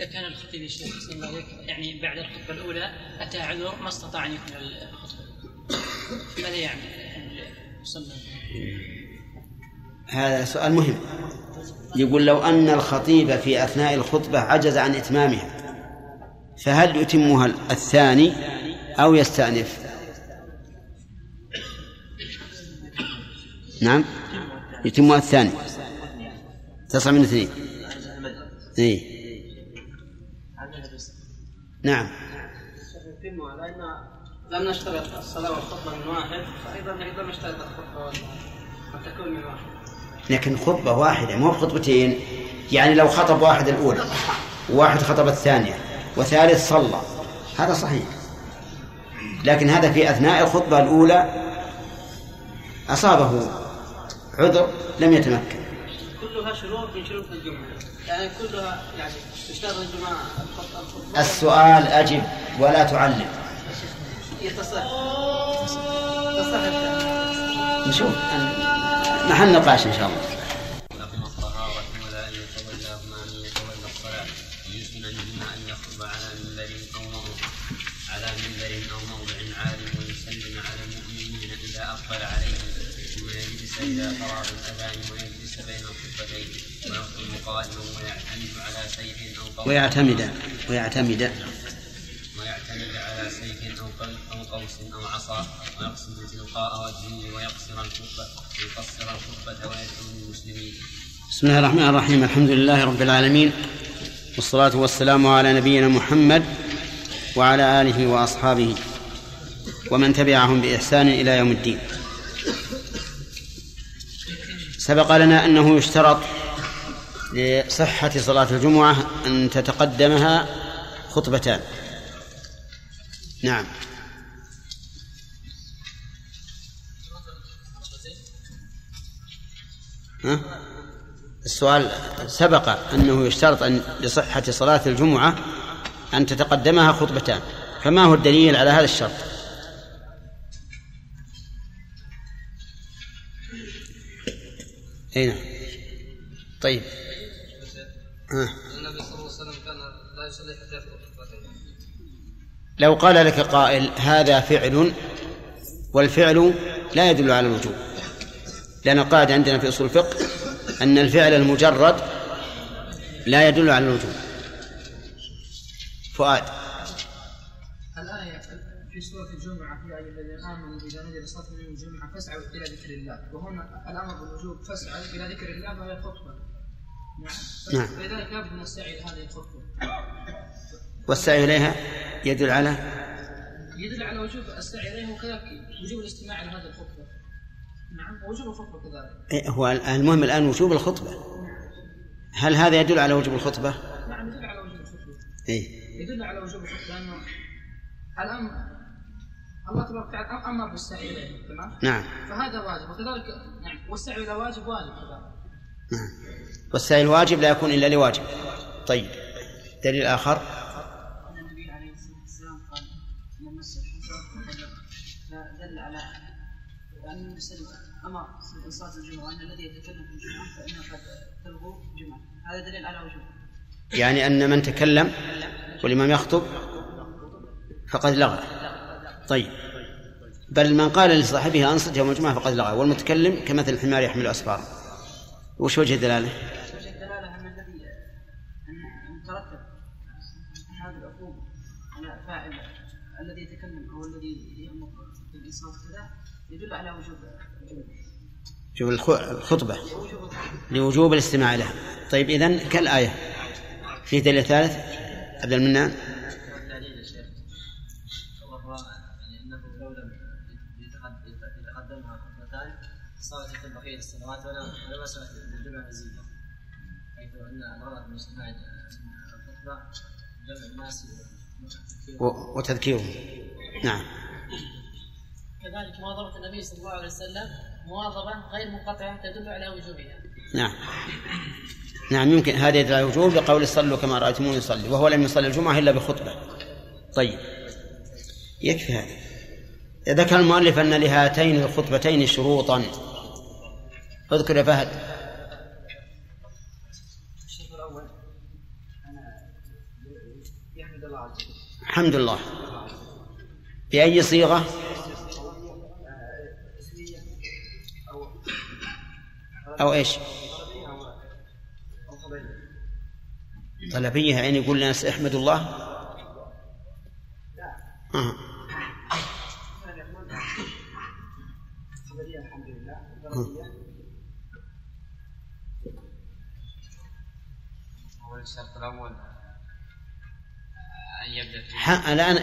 إذا كان الخطيب الشيخ صلى الله عليه يعني بعد الخطبة الأولى أتى عذر ما استطاع أن يكمل الخطبة. ماذا؟ صلى هذا سؤال مهم. يقول لو أن الخطيب في أثناء الخطبة عجز عن إتمامها فهل يتمها الثاني أو يستأنف؟ نعم يتمها الثاني. تصل من اثنين. إيه. نعم. لم نشترط الصلاة والخطبة من واحد فأيضا أيضا نشترط الخطبة أن تكون من واحد لكن خطبة واحدة مو خطبتين يعني لو خطب واحد الأولى وواحد خطب الثانية وثالث صلى. هذا صحيح. لكن هذا في أثناء الخطبة الأولى أصابه عذر لم يتمكن. كلها شروط من شروط الجمعة؟ يعني كلها يعني تشترط الجمعة السؤال أجب ولا تعلم. يتصح تصح. نشوف. محل نقاش إن شاء الله. ويعتمد على سيف أو قوس ويعتمد. ويعتمد ويعتمد على سيف أو أو قوس أو عصا ويقصد تلقاء وجهه ويقصر الخطبة ويقصر الخطبة ويدعو للمسلمين بسم الله الرحمن الرحيم. الحمد لله رب العالمين. والصلاة والسلام على نبينا محمد وعلى آله وأصحابه ومن تبعهم بإحسان إلى يوم الدين. سبق لنا أنه يشترط لصحة صلاة الجمعة أن تتقدمها خطبتان. نعم. ها؟ السؤال سبق أنه يشترط أن لصحة صلاة الجمعة أن تتقدمها خطبتان. فما هو الدليل على هذا الشرط؟ أي نعم. طيب. النبي صلى الله عليه وسلم كان لا يصلي حتى يفرغ لو قال لك قائل هذا فعل والفعل لا يدل على الوجوب. لأن قاعدة عندنا في أصول الفقه أن الفعل المجرد لا يدل على الوجوب. فؤاد. الآية في سورة الجمعة يا أيها الذين آمنوا إذا نودي لصلاة يوم الجمعة فاسعوا إلى ذكر الله. وهنا الأمر بالوجوب فاسعوا إلى ذكر الله وهي الخطبة. نعم. نعم. فلذلك لابد من السعي لهذه الخطبة والسعي إليها يدل على؟ يدل على وجوب السعي إليه وكذلك وجوب الاستماع إلى هذه الخطبة نعم ووجوب الخطبة كذلك. إيه، هو المهم الآن وجوب الخطبة. هل هذا يدل على وجوب الخطبة؟ نعم يدل على وجوب الخطبة إيه. يدل على وجوب الخطبة لأنه الأمر الله تبارك وتعالى أمر بالسعي إليه تمام؟ نعم. فهذا واجب وكذلك نعم والسعي إلى واجب واجب كذلك. والسعي الواجب لا يكون إلا لواجب. طيب. دليل آخر. أن النبي عليه على يعني أن من تكلم والإمام يخطب فقد لغى. طيب. بل من قال لصاحبه أنصت يوم الجمعة فقد لغى. والمتكلم كمثل الحمار يحمل أسفارا وش وجه الدلالة؟ وجه الدلالة أن الذي أن يترتب هذه العقوبة على فاعل الذي يتكلم أو الذي يأمر بالإنصات كذا يدل على وجوب وجوب الخطبة. وجوب لوجوب الاستماع لها. طيب إذن كالآية. في دليل ثالث؟ عبد المنان. وتذكيرهم نعم. كذلك مواظبة النبي صلى الله عليه وسلم مواظبة غير منقطعة تدل على وجوبها. نعم. نعم يمكن هذا يدل على الوجوب لقول صلوا كما رأيتموني يصلي وهو لم يصلي الجمعة إلا بخطبة. طيب. يكفي هذا. ذكر المؤلف أن لهاتين الخطبتين شروطا اذكر يا فهد الشرط الأول أن يحمد الله عز وجل الحمد لله. بأي صيغة؟ أو إيش؟ طلبية يعني يقول الناس احمدوا الله. آه. هو الشرط الأول أن يبدأ الآن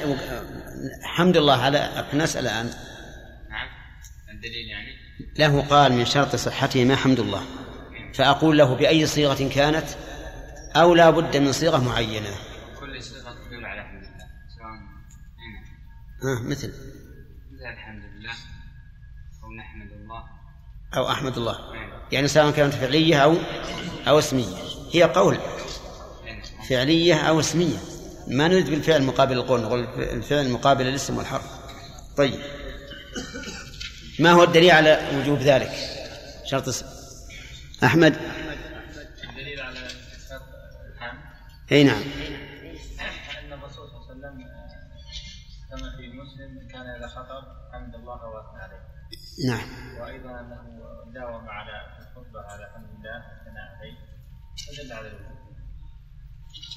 الحمد لله على نسأل الآن. نعم. الدليل يعني؟ له قال من شرط صحته ما حمد الله. فأقول له بأي صيغة كانت؟ أو لا بد من صيغة معينة. كل صيغة تدل على الحمد لله سواء آه مثل. مثل الحمد لله أو نحمد الله. أو أحمد الله. نعم. يعني سواء كانت فعلية أو أو اسمية. هي قول. نعم. فعلية أو اسمية. ما نريد بالفعل مقابل القول نقول الفعل مقابل الاسم والحرف. طيب. ما هو الدليل على وجوب ذلك؟ شرط اسم أحمد؟ الدليل على شرط الحمد؟ أي نعم. أن الرسول صلى الله عليه وسلم كما في مسلم كان إذا خطب حمد الله وأثنى عليه. نعم. وأيضا أنه داوم على الخطبة على حمد الله وثناء عليه. فدل على الوجوب.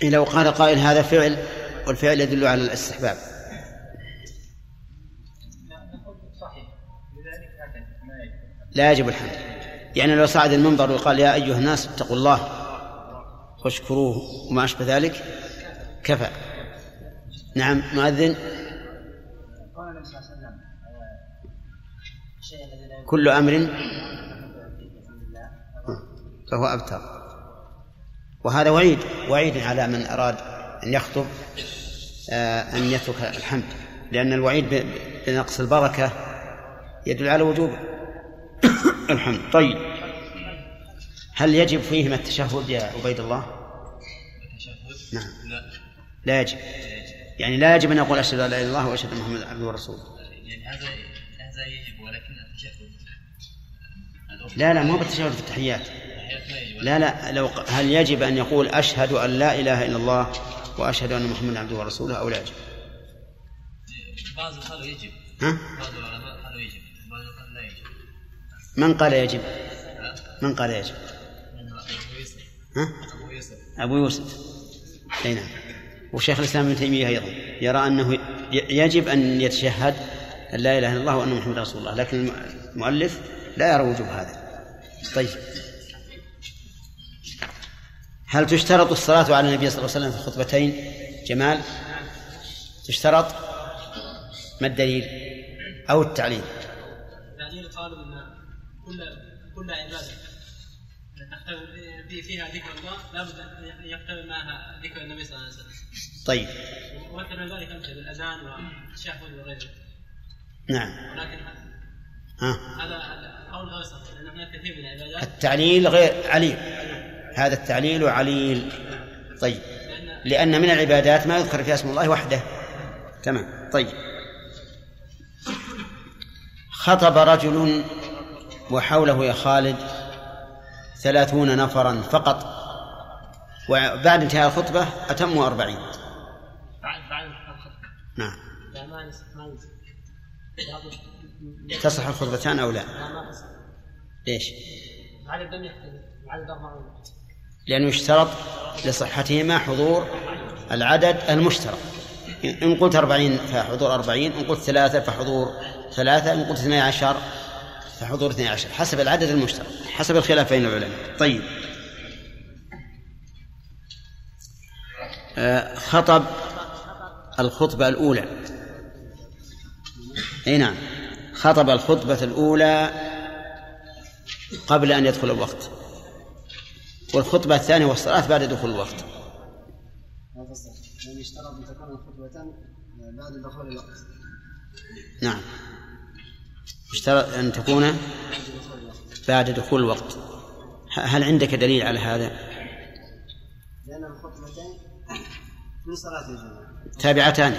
لو قال قائل هذا فعل والفعل يدل على الاستحباب. لا يجب الحمد. يعني لو صعد المنبر وقال يا أيها الناس اتقوا الله واشكروه وما أشبه ذلك كفى. نعم مؤذن. قال النبي صلى الله عليه وسلم الشيء الذي لا كل أمر فهو أبتر وهذا وعيد وعيد على من أراد أن يخطب آه، أن يترك الحمد. لأن الوعيد بنقص البركة يدل على وجوب الحمد. طيب هل يجب فيهما التشهد يا عبيد الله؟ نعم. لا لا يجب. يعني لا يجب أن يقول أشهد أن لا إله إلا الله وأشهد أن محمدا عبده ورسوله. يعني هذا هذا يجب ولكن التشهد. لا لا مو بالتشهد في التحيات. لا يجب لا لا لو هل يجب أن يقول أشهد أن لا إله إلا الله وأشهد أن محمدا عبده ورسوله أو لا يجب؟ بعض قالوا يجب. ها؟ بعض العلماء قالوا يجب. بعض قالوا لا يجب. من قال يجب؟ من قال يجب؟ ها؟ أبو يوسف. أبو يوسف. أي نعم. وشيخ الإسلام ابن تيمية أيضا. يرى أنه يجب أن يتشهد أن لا إله إلا الله وأن محمدا رسول الله لكن المؤلف لا يرى وجوب هذا. طيب. هل تشترط الصلاة على النبي صلى الله عليه وسلم في الخطبتين؟ جمال؟ تشترط؟ ما الدليل؟ أو التعليل؟ التعليل قالوا إن كل كل في فيها ذكر الله لابد أن يختلف معها ذكر النبي صلى الله عليه وسلم. طيب. ومثل من ذلك امثله الأذان والتشهد وغيره. نعم. ولكن هذا قول غير صحيح لأن هناك كثير من العبادات. التعليل غير عليل. هذا التعليل عليل. طيب. لأن من العبادات ما يذكر فيها اسم الله وحده. تمام. طيب. خطب رجل وحوله يا خالد ثلاثون نفرا فقط. وبعد انتهاء الخطبة أتموا أربعين. بعد بعد الخطبه نعم. تصح الخطبتان أو لا؟ لا ما تصح ليش العدد لم يختلف. العدد أربعون لأنه يشترط لصحتهما حضور العدد المشترك. إن قلت أربعين فحضور أربعين إن قلت ثلاثة فحضور ثلاثة إن قلت اثني عشر فحضور اثني عشر حسب العدد المشترك حسب الخلاف بين العلماء. طيب. آه، خطب الخطبة الأولى. أي نعم. خطب الخطبة الأولى قبل أن يدخل الوقت. والخطبة الثانية والصلاة بعد دخول الوقت. يعني أن تكون الخطبتان بعد دخول الوقت. نعم. اشترط أن تكون بعد دخول الوقت. هل عندك دليل على هذا؟ لأن الخطبتين من صلاة الجمعه تابعتان.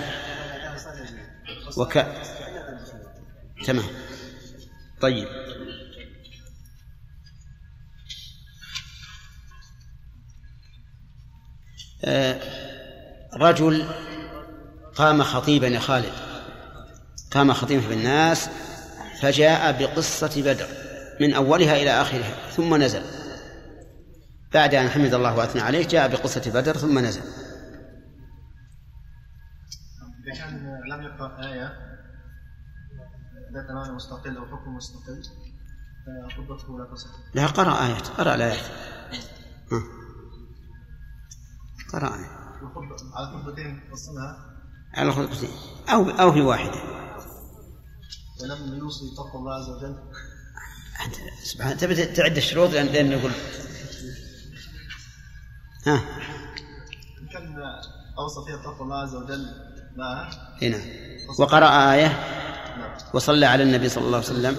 وك تمام. طيب. رجل قام خطيبا يا خالد. قام خطيبا في الناس فجاء بقصة بدر من أولها إلى آخرها ثم نزل. بعد أن حمد الله وأثنى عليه جاء بقصة بدر ثم نزل. كان لم يقرأ آية ذات معنى مستقل أو حكم مستقل فخطبته لا تصح لا قرأ آيات قرأ الآيات ها. قرأ آية الخطبة على خطبتين فصلها على خطبتين. أو أو في واحدة. ولم يوصي تقوى الله عز وجل؟ أنت سبحان تبي تعد الشروط لأن لأن نقول ها؟ كان أوصى فيها تقوى الله عز وجل معه هنا وقرأ آية نعم. وصلى على النبي صلى الله عليه وسلم.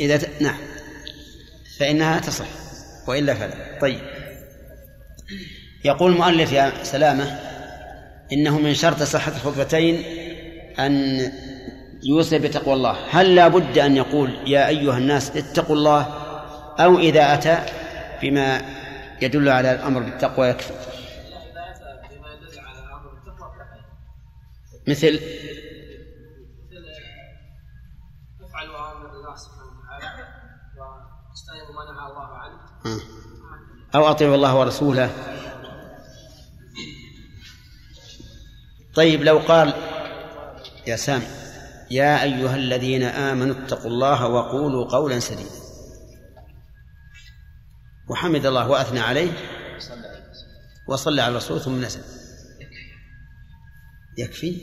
إذا ت... نعم. فإنها تصح. وإلا فلا. طيب. يقول المؤلف يا سلامة إنه من شرط صحة الخطبتين أن يوصي بتقوى الله. هل لا بد أن يقول يا أيها الناس اتقوا الله أو إذا أتى بما يدل على الأمر بالتقوى يكفي؟ مثل. أو أطيعوا الله ورسوله. طيب لو قال يا سامي يا أيها الذين آمنوا اتقوا الله وقولوا قولا سديدا. وحمد الله وأثنى عليه وصلى على الرسول ثم نزل. يكفي؟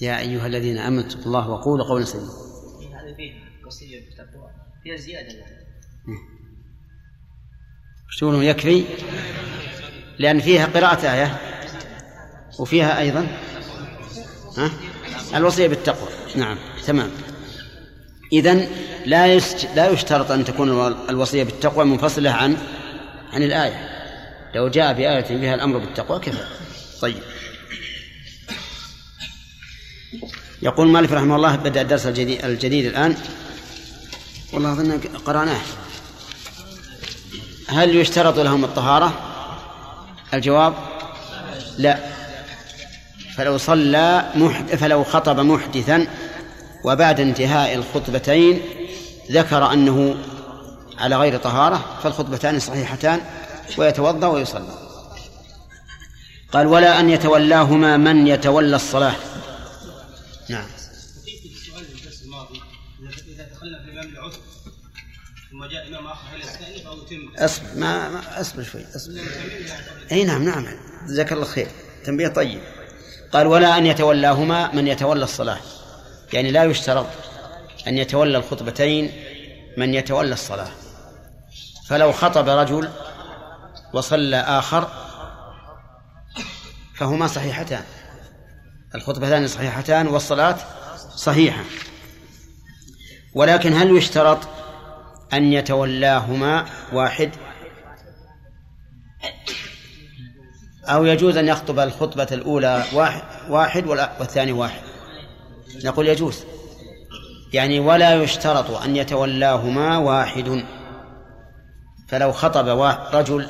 يا أيها الذين آمنوا اتقوا الله وقولوا قولا سديدا. هذا فيه قصية بالتقوى فيها زيادة تقولون يكفي؟ لأن فيها قراءة آية. وفيها أيضا؟ ها؟ الوصية بالتقوى. نعم تمام. إذن لا. لا يشترط أن تكون الوصية بالتقوى منفصلة عن عن الآية. لو جاء بآية فيها الأمر بالتقوى كفى. طيب. يقول مالك رحمه الله بدأ الدرس الجديد, الجديد الآن. والله أظن قرأناه. هل يشترط لهم الطهارة؟ الجواب لا. فلو صلى محد فلو خطب محدثا وبعد انتهاء الخطبتين ذكر أنه على غير طهارة فالخطبتان صحيحتان ويتوضأ ويصلي قال ولا أن يتولاهما من يتولى الصلاة. نعم. ثم جاء امام اخر أو اصبر ما أصبر شوي أصبر. إي نعم نعم. جزاك الله خير. تنبيه طيب. قال ولا أن يتولاهما من يتولى الصلاة. يعني لا يشترط أن يتولى الخطبتين من يتولى الصلاة. فلو خطب رجل وصلى آخر فهما صحيحتان. الخطبتان صحيحتان والصلاة صحيحة. ولكن هل يشترط أن يتولاهما واحد؟ أو يجوز أن يخطب الخطبة الأولى واحد, والثاني واحد. نقول يجوز. يعني ولا يشترط أن يتولاهما واحد. فلو خطب رجل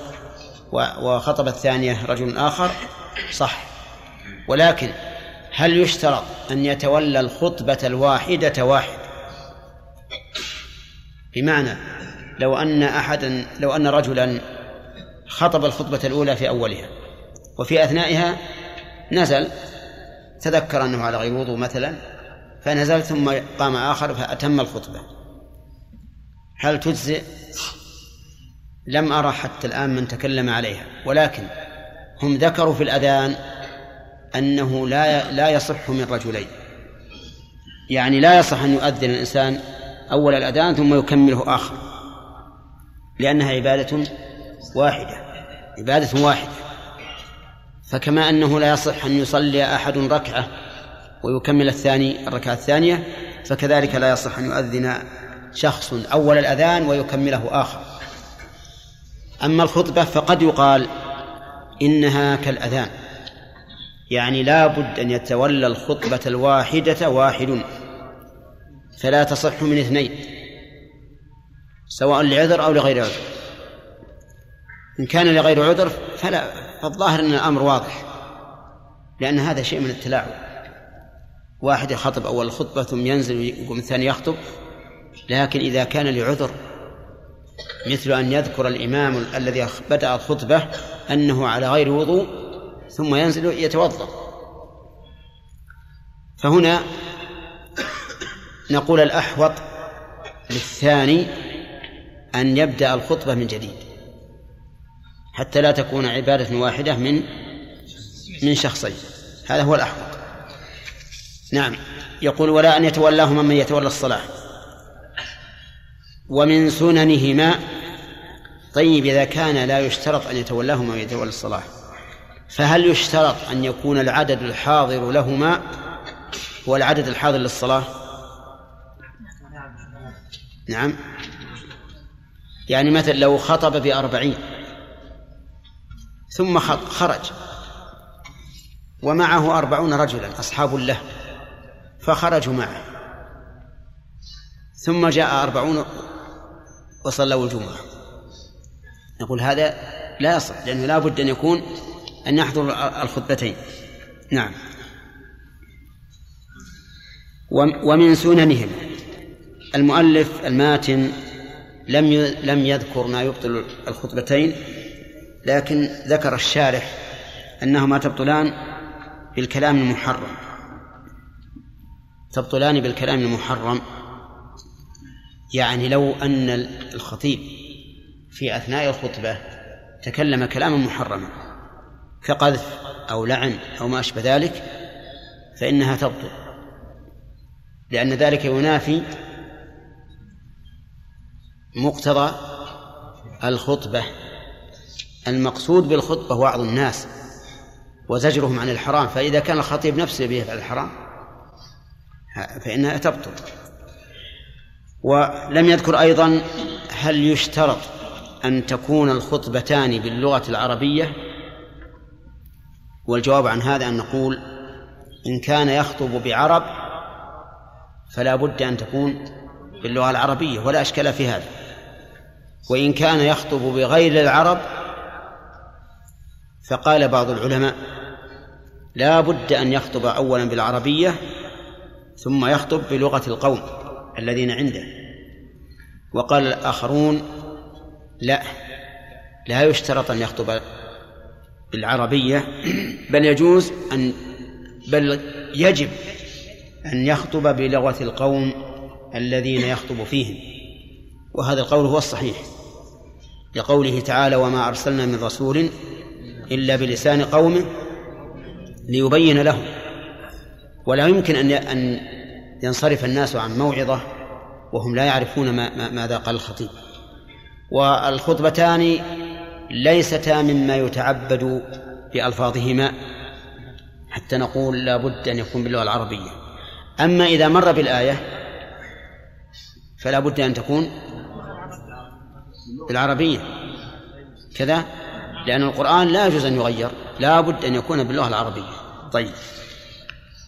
وخطب الثانية رجل آخر صح. ولكن هل يشترط أن يتولى الخطبة الواحدة واحد؟ بمعنى لو أن أحدا لو أن رجلا خطب الخطبة الأولى في أولها وفي أثنائها نزل تذكر أنه على غير وضوء مثلا فنزل ثم قام آخر فأتم الخطبة. هل تجزئ؟ لم أرى حتى الآن من تكلم عليها. ولكن هم ذكروا في الأذان أنه لا لا يصح من رجلين. يعني لا يصح أن يؤذن الإنسان أول الأذان ثم يكمله آخر لأنها عبادة واحدة عبادة واحدة. فكما أنه لا يصح أن يصلي أحد ركعة ويكمل الثاني الركعة الثانية فكذلك لا يصح أن يؤذن شخص أول الأذان ويكمله آخر. أما الخطبة فقد يقال إنها كالأذان يعني لا بد أن يتولى الخطبة الواحدة واحد فلا تصح من اثنين سواء لعذر أو لغير عذر. إن كان لغير عذر فلا فالظاهر أن الأمر واضح لأن هذا شيء من التلاعب. واحد يخطب أول الخطبة ثم ينزل ويقوم الثاني يخطب لكن إذا كان لعذر مثل أن يذكر الإمام الذي بدأ الخطبة أنه على غير وضوء ثم ينزل يتوضأ. فهنا نقول الأحوط للثاني أن يبدأ الخطبة من جديد. حتى لا تكون عبادة واحدة من من شخصين. هذا هو الأحوط. نعم. يقول ولا أن يتولاهما من يتولى الصلاة. ومن سننهما طيب إذا كان لا يشترط أن يتولاهما من يتولى الصلاة فهل يشترط أن يكون العدد الحاضر لهما هو العدد الحاضر للصلاة؟ نعم. يعني مثلا لو خطب بأربعين ثم خرج. ومعه أربعون رجلا أصحاب له. فخرجوا معه. ثم جاء أربعون وصلوا الجمعة. نقول هذا لا يصح لأنه لا بد أن يكون أن يحضر الخطبتين. نعم. ومن سننهم المؤلف الماتن لم لم يذكر ما يبطل الخطبتين. لكن ذكر الشارح أنهما تبطلان بالكلام المحرم. تبطلان بالكلام المحرم. يعني لو أن الخطيب في أثناء الخطبة تكلم كلاما محرما كقذف أو لعن أو ما أشبه ذلك فإنها تبطل. لأن ذلك ينافي مقتضى الخطبة. المقصود بالخطبة وعظ الناس وزجرهم عن الحرام فإذا كان الخطيب نفسه يفعل الحرام فإنها تبطل. ولم يذكر أيضا هل يشترط أن تكون الخطبتان باللغة العربية؟ والجواب عن هذا أن نقول إن كان يخطب بعرب فلا بد أن تكون باللغة العربية ولا أشكال في هذا. وإن كان يخطب بغير العرب فقال بعض العلماء لا بد أن يخطب أولا بالعربية ثم يخطب بلغة القوم الذين عنده. وقال الآخرون لا لا يشترط أن يخطب بالعربية بل يجوز أن بل يجب أن يخطب بلغة القوم الذين يخطب فيهم. وهذا القول هو الصحيح لقوله تعالى وما أرسلنا من رسول إلا بلسان قومه ليبين لهم. ولا يمكن أن أن ينصرف الناس عن موعظة وهم لا يعرفون ما ماذا قال الخطيب. والخطبتان ليستا مما يتعبد بألفاظهما حتى نقول لا بد أن يكون باللغة العربية. أما إذا مر بالآية فلا بد أن تكون بالعربية. كذا؟ لأن القرآن لا يجوز أن يغير لا بد أن يكون باللغة العربية. طيب.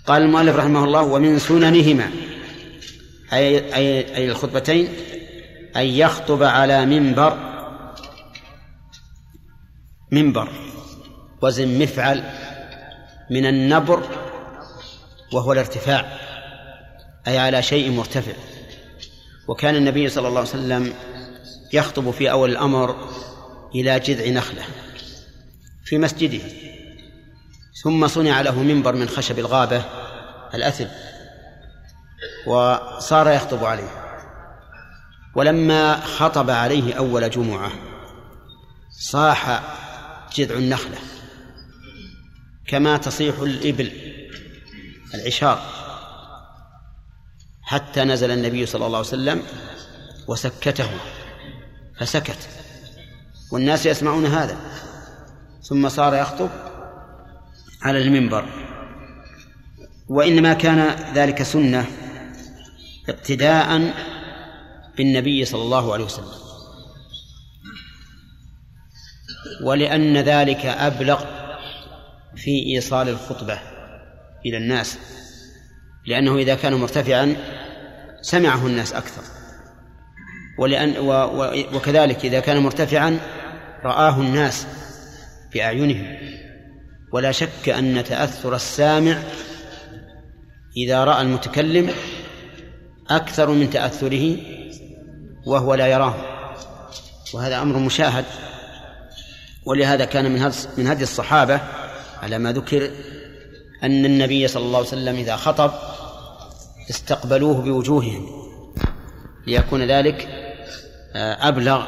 قال المؤلف رحمه الله ومن سننهما أي, أي, أي الخطبتين أن يخطب على منبر منبر وزن مفعل من النبر وهو الارتفاع أي على شيء مرتفع. وكان النبي صلى الله عليه وسلم يخطب في أول الأمر إلى جذع نخلة في مسجده ثم صنع له منبر من خشب الغابة الأثل وصار يخطب عليه. ولما خطب عليه أول جمعة صاح جذع النخلة كما تصيح الإبل العشار حتى نزل النبي صلى الله عليه وسلم وسكته فسكت. والناس يسمعون هذا. ثم صار يخطب على المنبر. وإنما كان ذلك سنة اقتداء بالنبي صلى الله عليه وسلم. ولأن ذلك أبلغ في إيصال الخطبة إلى الناس. لأنه إذا كان مرتفعا سمعه الناس أكثر. ولأن و و وكذلك إذا كان مرتفعا رآه الناس بأعينهم. ولا شك أن تأثر السامع إذا رأى المتكلم أكثر من تأثره وهو لا يراه. وهذا أمر مشاهد. ولهذا كان من من هدي الصحابة على ما ذكر أن النبي صلى الله عليه وسلم إذا خطب استقبلوه بوجوههم ليكون ذلك أبلغ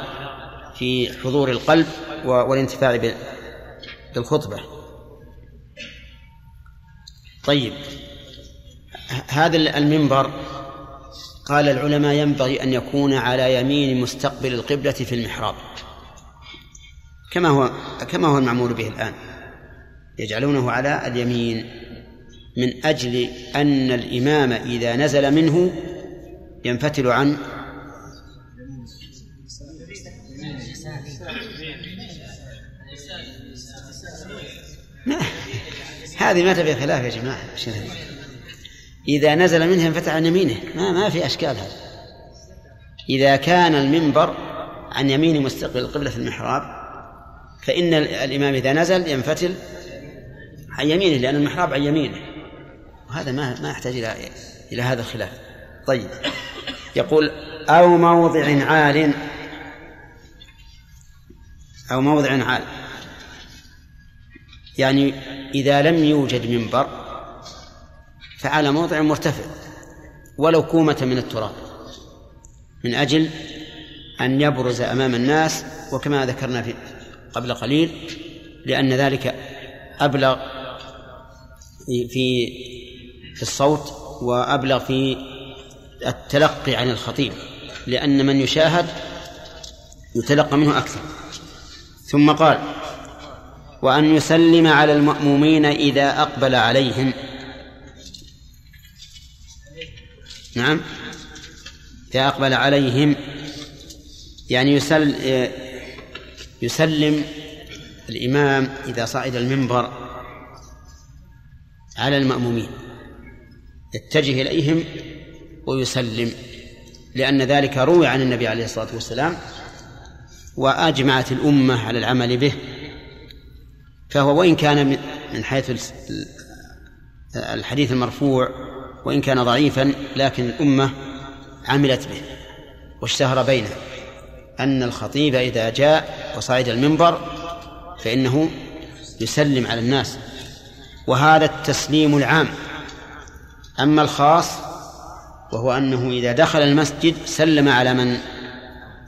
في حضور القلب والانتفاع بالخطبة. طيب. هذا المنبر قال العلماء ينبغي أن يكون على يمين مستقبل القبلة في المحراب. كما هو كما هو المعمول به الآن. يجعلونه على اليمين من أجل أن الإمام إذا نزل منه ينفتل عن هذه ما تبي خلاف يا جماعة. إذا نزل منها انفتح عن يمينه ما ما في أشكال هذا إذا كان المنبر عن يمين مستقبل القبلة في المحراب فإن الإمام إذا نزل ينفتل عن يمينه لأن المحراب عن يمينه. وهذا ما ما يحتاج إلى إلى هذا الخلاف. طيب. يقول أو موضع عال. أو موضع عال. يعني إذا لم يوجد منبر فعلى موضع مرتفع ولو كومة من التراب من أجل أن يبرز أمام الناس وكما ذكرنا في قبل قليل لأن ذلك أبلغ في في الصوت وأبلغ في التلقي عن الخطيب لأن من يشاهد يتلقى منه أكثر. ثم قال وأن يسلم على المأمومين إذا أقبل عليهم. نعم. إذا أقبل عليهم. يعني يسل يسلم الإمام إذا صعد المنبر على المأمومين. يتجه إليهم ويسلم. لأن ذلك روي عن النبي عليه الصلاة والسلام وأجمعت الأمة على العمل به. فهو وإن كان من حيث الحديث المرفوع وإن كان ضعيفا لكن الأمة عملت به واشتهر بينه أن الخطيب إذا جاء وصعد المنبر فإنه يسلم على الناس. وهذا التسليم العام. أما الخاص وهو أنه إذا دخل المسجد سلم على من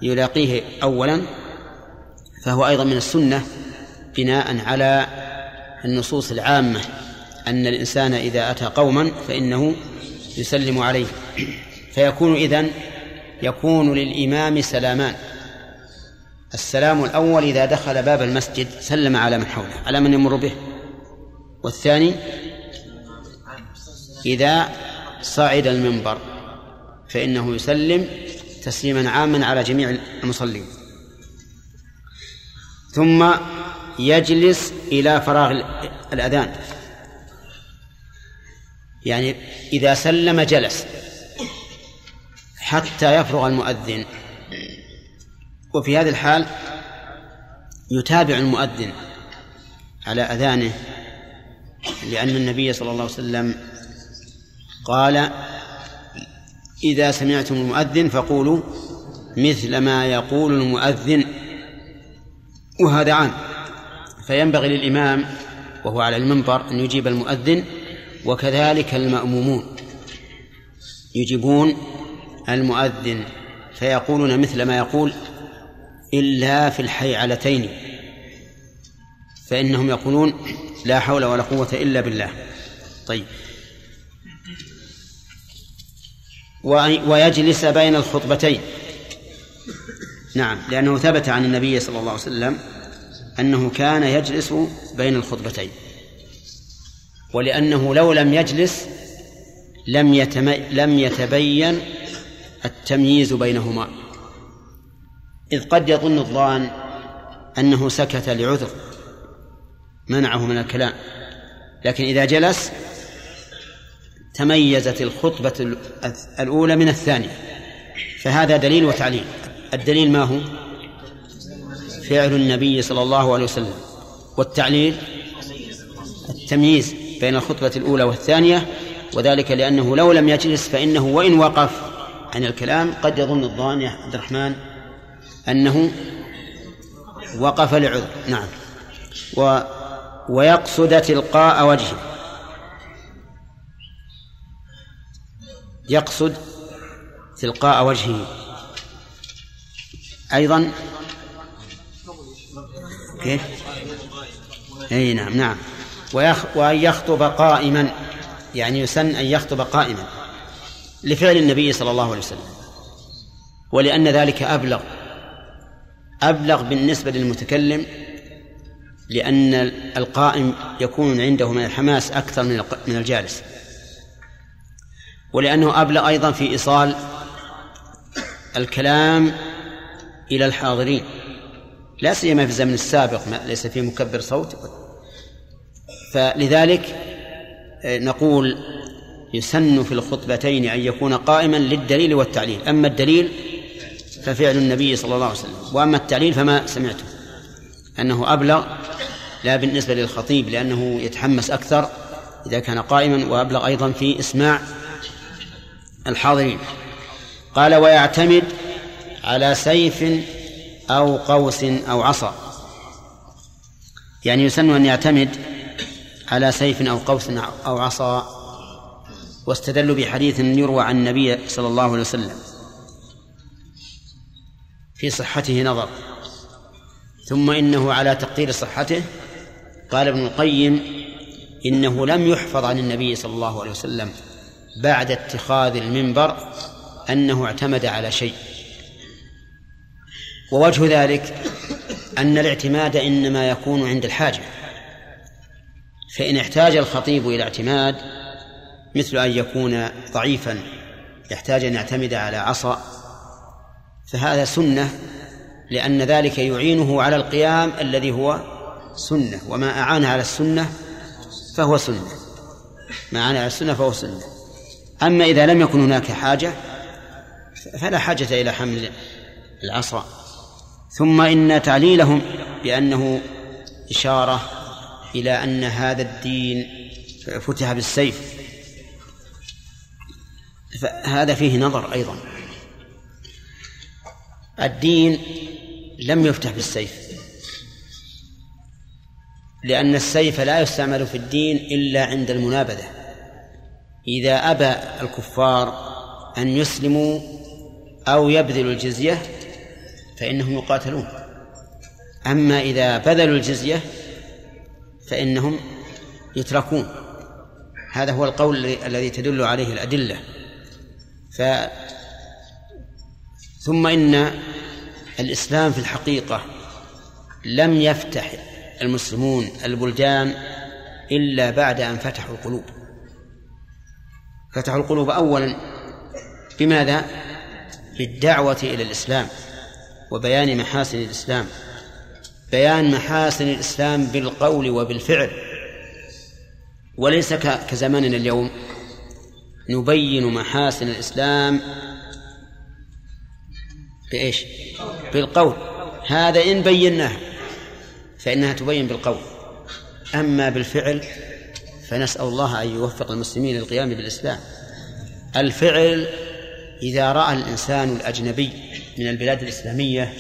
يلاقيه أولا فهو أيضا من السنة بناء على النصوص العامة أن الإنسان إذا أتى قوما فإنه يسلم عليه. فيكون إذن يكون للإمام سلامان. السلام الأول إذا دخل باب المسجد سلم على من حوله على من يمر به. والثاني إذا صعد المنبر فإنه يسلم تسليما عاما على جميع المصلين. ثم يجلس إلى فراغ الأذان. يعني إذا سلم جلس حتى يفرغ المؤذن. وفي هذه الحال يتابع المؤذن على أذانه لأن النبي صلى الله عليه وسلم قال إذا سمعتم المؤذن فقولوا مثل ما يقول المؤذن. وهذا عام. فينبغي للإمام وهو على المنبر أن يجيب المؤذن وكذلك المأمومون. يجيبون المؤذن فيقولون مثل ما يقول إلا في الحيعلتين. فإنهم يقولون لا حول ولا قوة إلا بالله. طيب. ويجلس بين الخطبتين. نعم لأنه ثبت عن النبي صلى الله عليه وسلم أنه كان يجلس بين الخطبتين ولأنه لو لم يجلس لم لم يتبين التمييز بينهما. إذ قد يظن الظان أنه سكت لعذر منعه من الكلام لكن إذا جلس تميزت الخطبة الأولى من الثانية فهذا دليل وتعليل. الدليل ما هو؟ فعل النبي صلى الله عليه وسلم. والتعليل التمييز بين الخطبة الأولى والثانية وذلك لأنه لو لم يجلس فإنه وإن وقف عن الكلام قد يظن الظان يا عبد الرحمن أنه وقف لعذر. نعم. و ويقصد تلقاء وجهه. يقصد تلقاء وجهه. أيضا كيف؟ أي نعم نعم. ويخ وأن يخطب قائما يعني يسن أن يخطب قائما لفعل النبي صلى الله عليه وسلم. ولأن ذلك أبلغ أبلغ بالنسبة للمتكلم لأن القائم يكون عنده من الحماس أكثر من من الجالس. ولأنه أبلغ أيضا في إيصال الكلام إلى الحاضرين. لا سيما في الزمن السابق ما ليس فيه مكبر صوت. فلذلك آه، نقول يسن في الخطبتين أن يكون قائما للدليل والتعليل. أما الدليل ففعل النبي صلى الله عليه وسلم. وأما التعليل فما سمعته. أنه أبلغ لا بالنسبة للخطيب لأنه يتحمس أكثر إذا كان قائما وأبلغ أيضا في إسماع الحاضرين. قال ويعتمد على سيف أو قوس أو عصا. يعني يسن أن يعتمد على سيف أو قوس أو عصا واستدلوا بحديث يروى عن النبي صلى الله عليه وسلم. في صحته نظر. ثم إنه على تقدير صحته قال ابن القيم إنه لم يحفظ عن النبي صلى الله عليه وسلم بعد اتخاذ المنبر أنه اعتمد على شيء. ووجه ذلك أن الاعتماد إنما يكون عند الحاجة. فإن احتاج الخطيب إلى اعتماد مثل أن يكون ضعيفا يحتاج أن يعتمد على عصا فهذا سنة لأن ذلك يعينه على القيام الذي هو سنة وما أعان على السنة فهو سنة. ما أعان على السنة فهو سنة. أما إذا لم يكن هناك حاجة فلا حاجة إلى حمل العصا. ثم إن تعليلهم بأنه إشارة إلى أن هذا الدين فتح بالسيف. فهذا فيه نظر أيضا. الدين لم يفتح بالسيف. لأن السيف لا يستعمل في الدين إلا عند المنابذة. إذا أبى الكفار أن يسلموا أو يبذلوا الجزية فإنهم يقاتلون. أما إذا بذلوا الجزية فإنهم يتركون. هذا هو القول الذي تدل عليه الأدلة. ف ثم إن الإسلام في الحقيقة لم يفتح المسلمون البلدان إلا بعد أن فتحوا القلوب. فتحوا القلوب أولا بماذا؟ بالدعوة إلى الإسلام. وبيان محاسن الإسلام. بيان محاسن الإسلام بالقول وبالفعل. وليس كزماننا اليوم نبين محاسن الإسلام بإيش؟ بالقول. هذا إن بيناه فإنها تبين بالقول. أما بالفعل فنسأل الله أن يوفق المسلمين للقيام بالإسلام. الفعل إذا رأى الإنسان الأجنبي من البلاد الإسلامية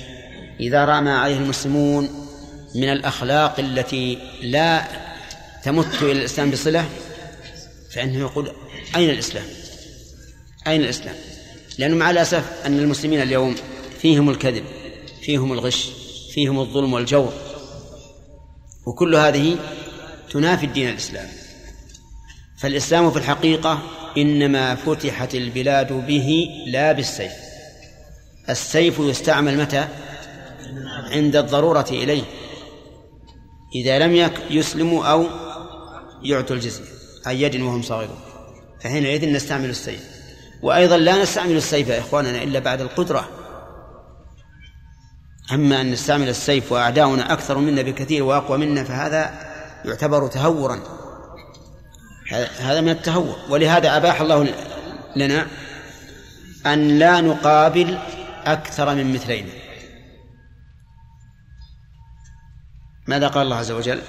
إذا رأى ما عليه المسلمون من الأخلاق التي لا تمت إلى الإسلام بصلة فإنه يقول أين الإسلام؟ أين الإسلام؟ لأنه مع الأسف أن المسلمين اليوم فيهم الكذب فيهم الغش فيهم الظلم والجور وكل هذه تنافي الدين الإسلامي فالإسلام في الحقيقة إنما فتحت البلاد به لا بالسيف. السيف يستعمل متى؟ عند الضرورة إليه. إذا لم يسلموا أو يعطوا الجزية أي يد وهم صاغرون. فحينئذ نستعمل السيف. وأيضا لا نستعمل السيف يا إخواننا إلا بعد القدرة. أما أن نستعمل السيف وأعداؤنا أكثر منا بكثير وأقوى منا فهذا يعتبر تهورا. هذا من التهور. ولهذا أباح الله لنا أن لا نقابل أكثر من مثلين. ماذا قال الله عز وجل؟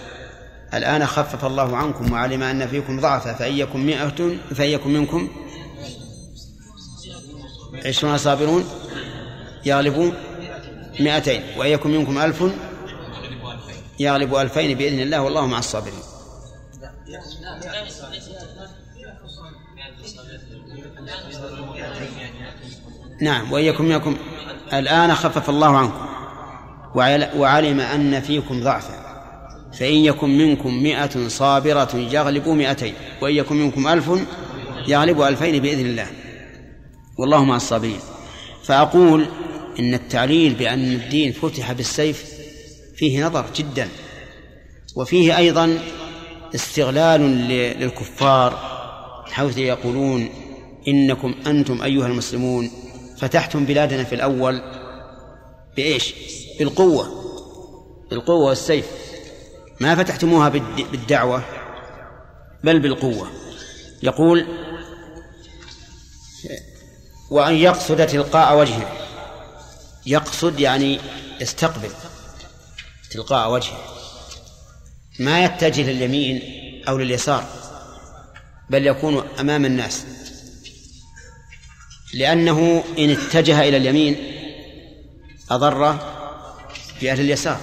الآن خفف الله عنكم وعلم أن فيكم ضعفا فإن يكن مئة فإن يكن منكم عشرون صابرون يغلبوا مئتين وإن يكن منكم ألف يغلب ألفين بإذن الله والله مع الصابرين. نعم وإن يكن منكم الآن خفف الله عنكم وعلم أن فيكم ضعفا. فإن يكن منكم مئة صابرة يغلبوا مئتين وإن يكن منكم ألف يغلب ألفين بإذن الله. والله مع الصابرين. فأقول إن التعليل بأن الدين فتح بالسيف فيه نظر جدا وفيه أيضا استغلال للكفار حيث يقولون إنكم أنتم أيها المسلمون. فتحتم بلادنا في الأول بإيش؟ بالقوة. بالقوة والسيف. ما فتحتموها بالدعوة بل بالقوة. يقول وأن يقصد تلقاء وجهه. يقصد يعني يستقبل تلقاء وجهه. ما يتجه لليمين أو لليسار بل يكون أمام الناس. لأنه إن اتجه إلى اليمين أضر بأهل اليسار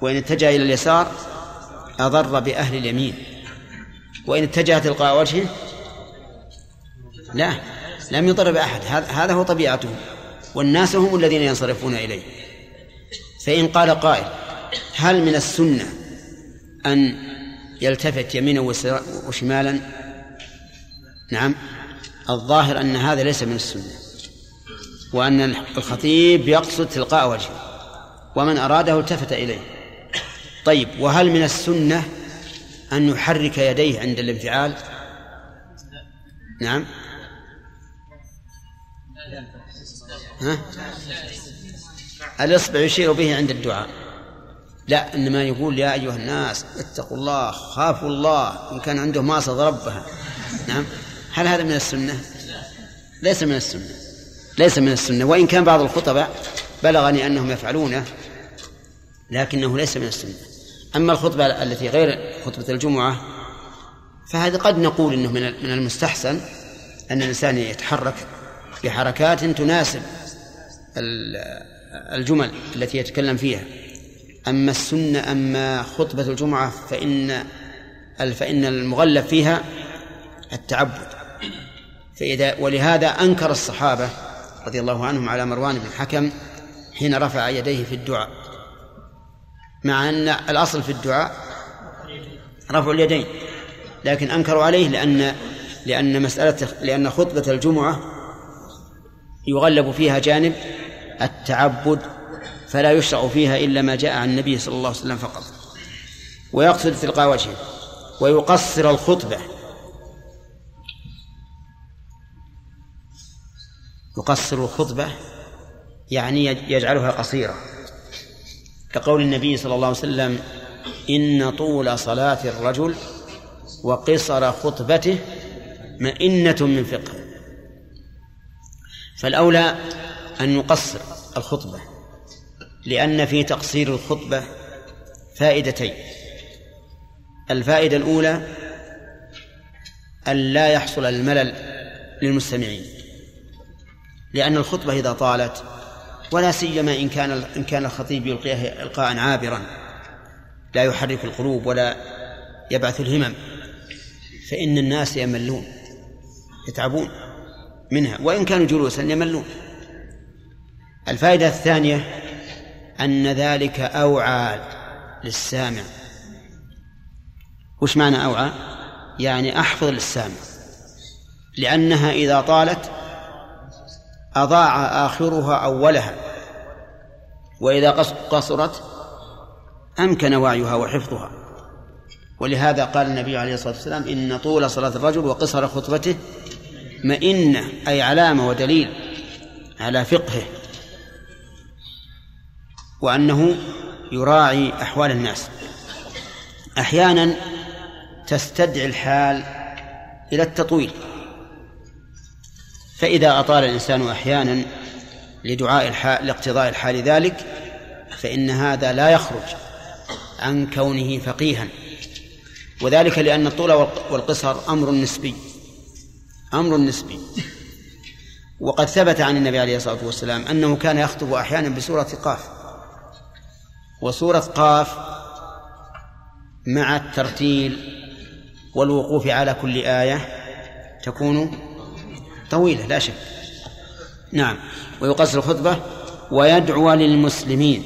وإن اتجه إلى اليسار أضر بأهل اليمين. وإن اتجه تلقاء وجهه لا لم يضر بأحد. هذا هو طبيعته. والناس هم الذين ينصرفون إليه. فإن قال قائل هل من السنة أن يلتفت يمينا وشمالا؟ نعم. الظاهر أن هذا ليس من السنة وأن الخطيب يقصد تلقاء وجهه ومن أراده التفت إليه. طيب وهل من السنة أن يحرك يديه عند الانفعال؟ نعم. ها؟ الإصبع يشير به عند الدعاء. لا إنما يقول يا أيها الناس اتقوا الله خافوا الله إن كان عنده ماصد ربها. نعم. هل هذا من السنة؟ ليس من السنة. ليس من السنة. وإن كان بعض الخطباء بلغني أنهم يفعلونه لكنه ليس من السنة. أما الخطبة التي غير خطبة الجمعة فهذا قد نقول أنه من المستحسن أن الإنسان يتحرك بحركات تناسب الجمل التي يتكلم فيها. أما السنة أما خطبة الجمعة فإن فإن المغلب فيها التعبد. فإذا ولهذا أنكر الصحابة رضي الله عنهم على مروان بن الحكم حين رفع يديه في الدعاء. مع أن الأصل في الدعاء رفع اليدين لكن أنكروا عليه لأن لأن مسألة لأن خطبة الجمعة يغلب فيها جانب التعبد فلا يشرع فيها إلا ما جاء عن النبي صلى الله عليه وسلم فقط. ويقصد تلقاء وجهه ويقصر الخطبة يقصر الخطبة يعني يجعلها قصيرة. كقول النبي صلى الله عليه وسلم إن طول صلاة الرجل وقصر خطبته مئنة من فقه. فالأولى أن يقصر الخطبة لأن في تقصير الخطبة فائدتين. الفائدة الأولى أن لا يحصل الملل للمستمعين. لأن الخطبة إذا طالت ولا سيما إن كان إن كان الخطيب يلقيها إلقاء عابرا لا يحرك القلوب ولا يبعث الهمم فإن الناس يملون يتعبون منها وإن كانوا جلوسا يملون الفائدة الثانية أن ذلك أوعى للسامع وش معنى أوعى؟ يعني أحفظ للسامع لأنها إذا طالت أضاع آخرها أولها. وإذا قصرت أمكن وعيها وحفظها. ولهذا قال النبي عليه الصلاة والسلام إن طول صلاة الرجل وقصر خطبته مئنة أي علامة ودليل على فقهه. وأنه يراعي أحوال الناس. أحيانا تستدعي الحال إلى التطويل. فإذا أطال الإنسان أحيانا لدعاء الحال لاقتضاء الحال ذلك فإن هذا لا يخرج عن كونه فقيها. وذلك لأن الطول والقصر أمر نسبي أمر نسبي. وقد ثبت عن النبي عليه الصلاة والسلام أنه كان يخطب أحيانا بسورة قاف. وسورة قاف مع الترتيل والوقوف على كل آية تكون طويلة لا شك. نعم. ويقصر الخطبة ويدعو للمسلمين.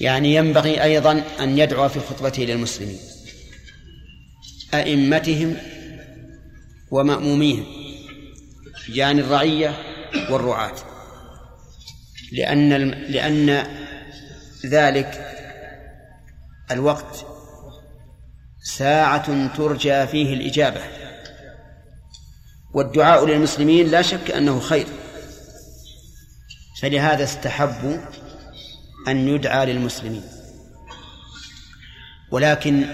يعني ينبغي أيضا أن يدعو في خطبته للمسلمين. أئمتهم ومأموميهم يعني الرعية والرعاة. لأن لأن ذلك الوقت ساعة ترجى فيه الإجابة. والدعاء للمسلمين لا شك أنه خير. فلهذا استحبوا أن يدعى للمسلمين. ولكن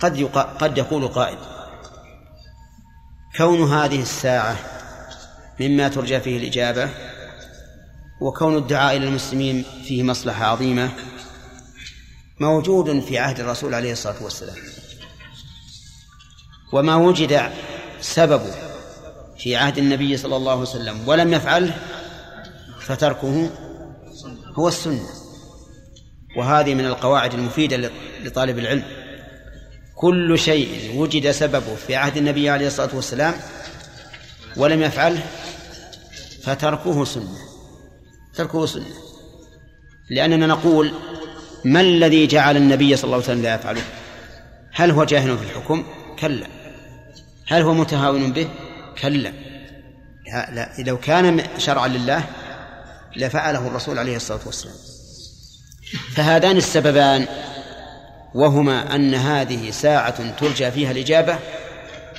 قد قد يقول قائل كون هذه الساعة مما ترجى فيه الإجابة وكون الدعاء إلى المسلمين فيه مصلحة عظيمة موجود في عهد الرسول عليه الصلاة والسلام. وما وجد سببه في عهد النبي صلى الله عليه وسلم ولم يفعله فتركه هو السنة. وهذه من القواعد المفيدة لطالب العلم. كل شيء وجد سببه في عهد النبي عليه الصلاة والسلام ولم يفعله فتركه سنة. تركه سنة. لأننا نقول ما الذي جعل النبي صلى الله عليه وسلم لا يفعله؟ هل هو جاهل في الحكم؟ كلا. هل هو متهاون به؟ كلا لا, لا لو كان شرعا لله لفعله الرسول عليه الصلاة والسلام. فهذان السببان وهما أن هذه ساعة ترجى فيها الإجابة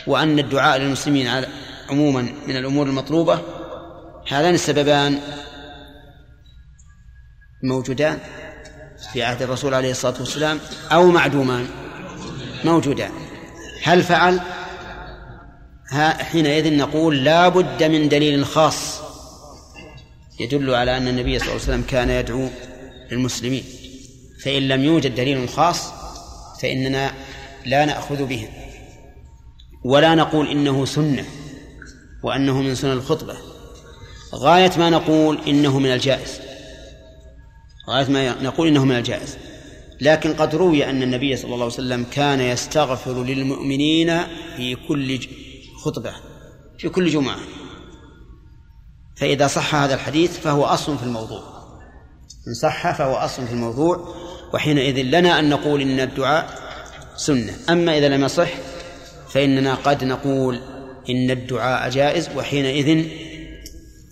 وأن الدعاء للمسلمين عموما من الأمور المطلوبة. هذان السببان موجودان في عهد الرسول عليه الصلاة والسلام أو معدومان موجودان. هل فعل؟ حينئذ نقول لا بد من دليل خاص يدل على أن النبي صلى الله عليه وسلم كان يدعو للمسلمين. فإن لم يوجد دليل خاص فإننا لا نأخذ به ولا نقول إنه سنة وأنه من سنن الخطبة. غاية ما نقول إنه من الجائز. غاية ما نقول إنه من الجائز. لكن قد روي أن النبي صلى الله عليه وسلم كان يستغفر للمؤمنين في كل خطبة في كل جمعة. فإذا صح هذا الحديث فهو أصل في الموضوع. إن صح فهو أصل في الموضوع وحينئذ لنا أن نقول إن الدعاء سنة. أما إذا لم يصح فإننا قد نقول إن الدعاء جائز وحينئذ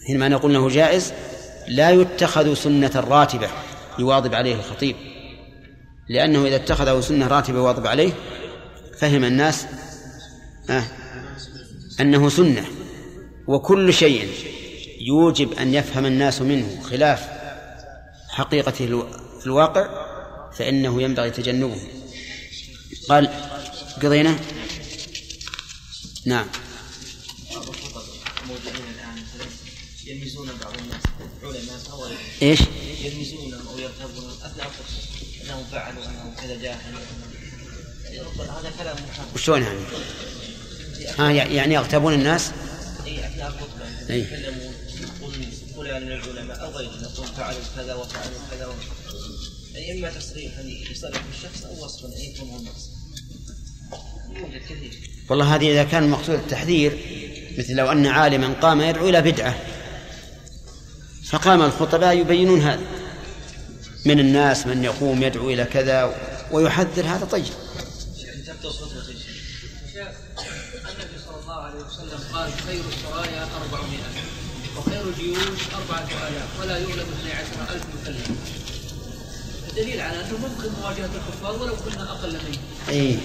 حينما نقول أنه جائز لا يتخذ سنة راتبة يواظب عليه الخطيب. لأنه إذا اتخذه سنة راتبة يواظب عليه فهم الناس آه أنه سنة وكل شيء يوجب أن يفهم الناس منه خلاف حقيقته في الواقع فإنه ينبغي تجنبه قال قضينا نعم بعض الناس فهو إيش؟ يلمزونهم أو يرتبون اثناء انهم فعلوا انهم كذا جاهل هذا كلام وشلون يعني؟ ها يعني يغتابون الناس؟ اي أثناء الخطبة يتكلمون يقول فلان من العلماء أو غيره يقول فعلوا كذا وفعلوا كذا يعني إما تصريحا يصرح الشخص أو وصفا ان يكون هم يوجد كثير. والله هذه إذا كان المقصود التحذير مثل لو أن عالما قام يدعو إلى بدعة. فقام الخطباء يبينون هذا. من الناس من يقوم يدعو إلى كذا ويحذر هذا طيب. قال خير السرايا أربعمائة وخير الجيوش أربعة آلاف ولا يغلب اثني عشر ألف مكلم الدليل على أنه ممكن مواجهة الكفار ولو كنا أقل منهم إيه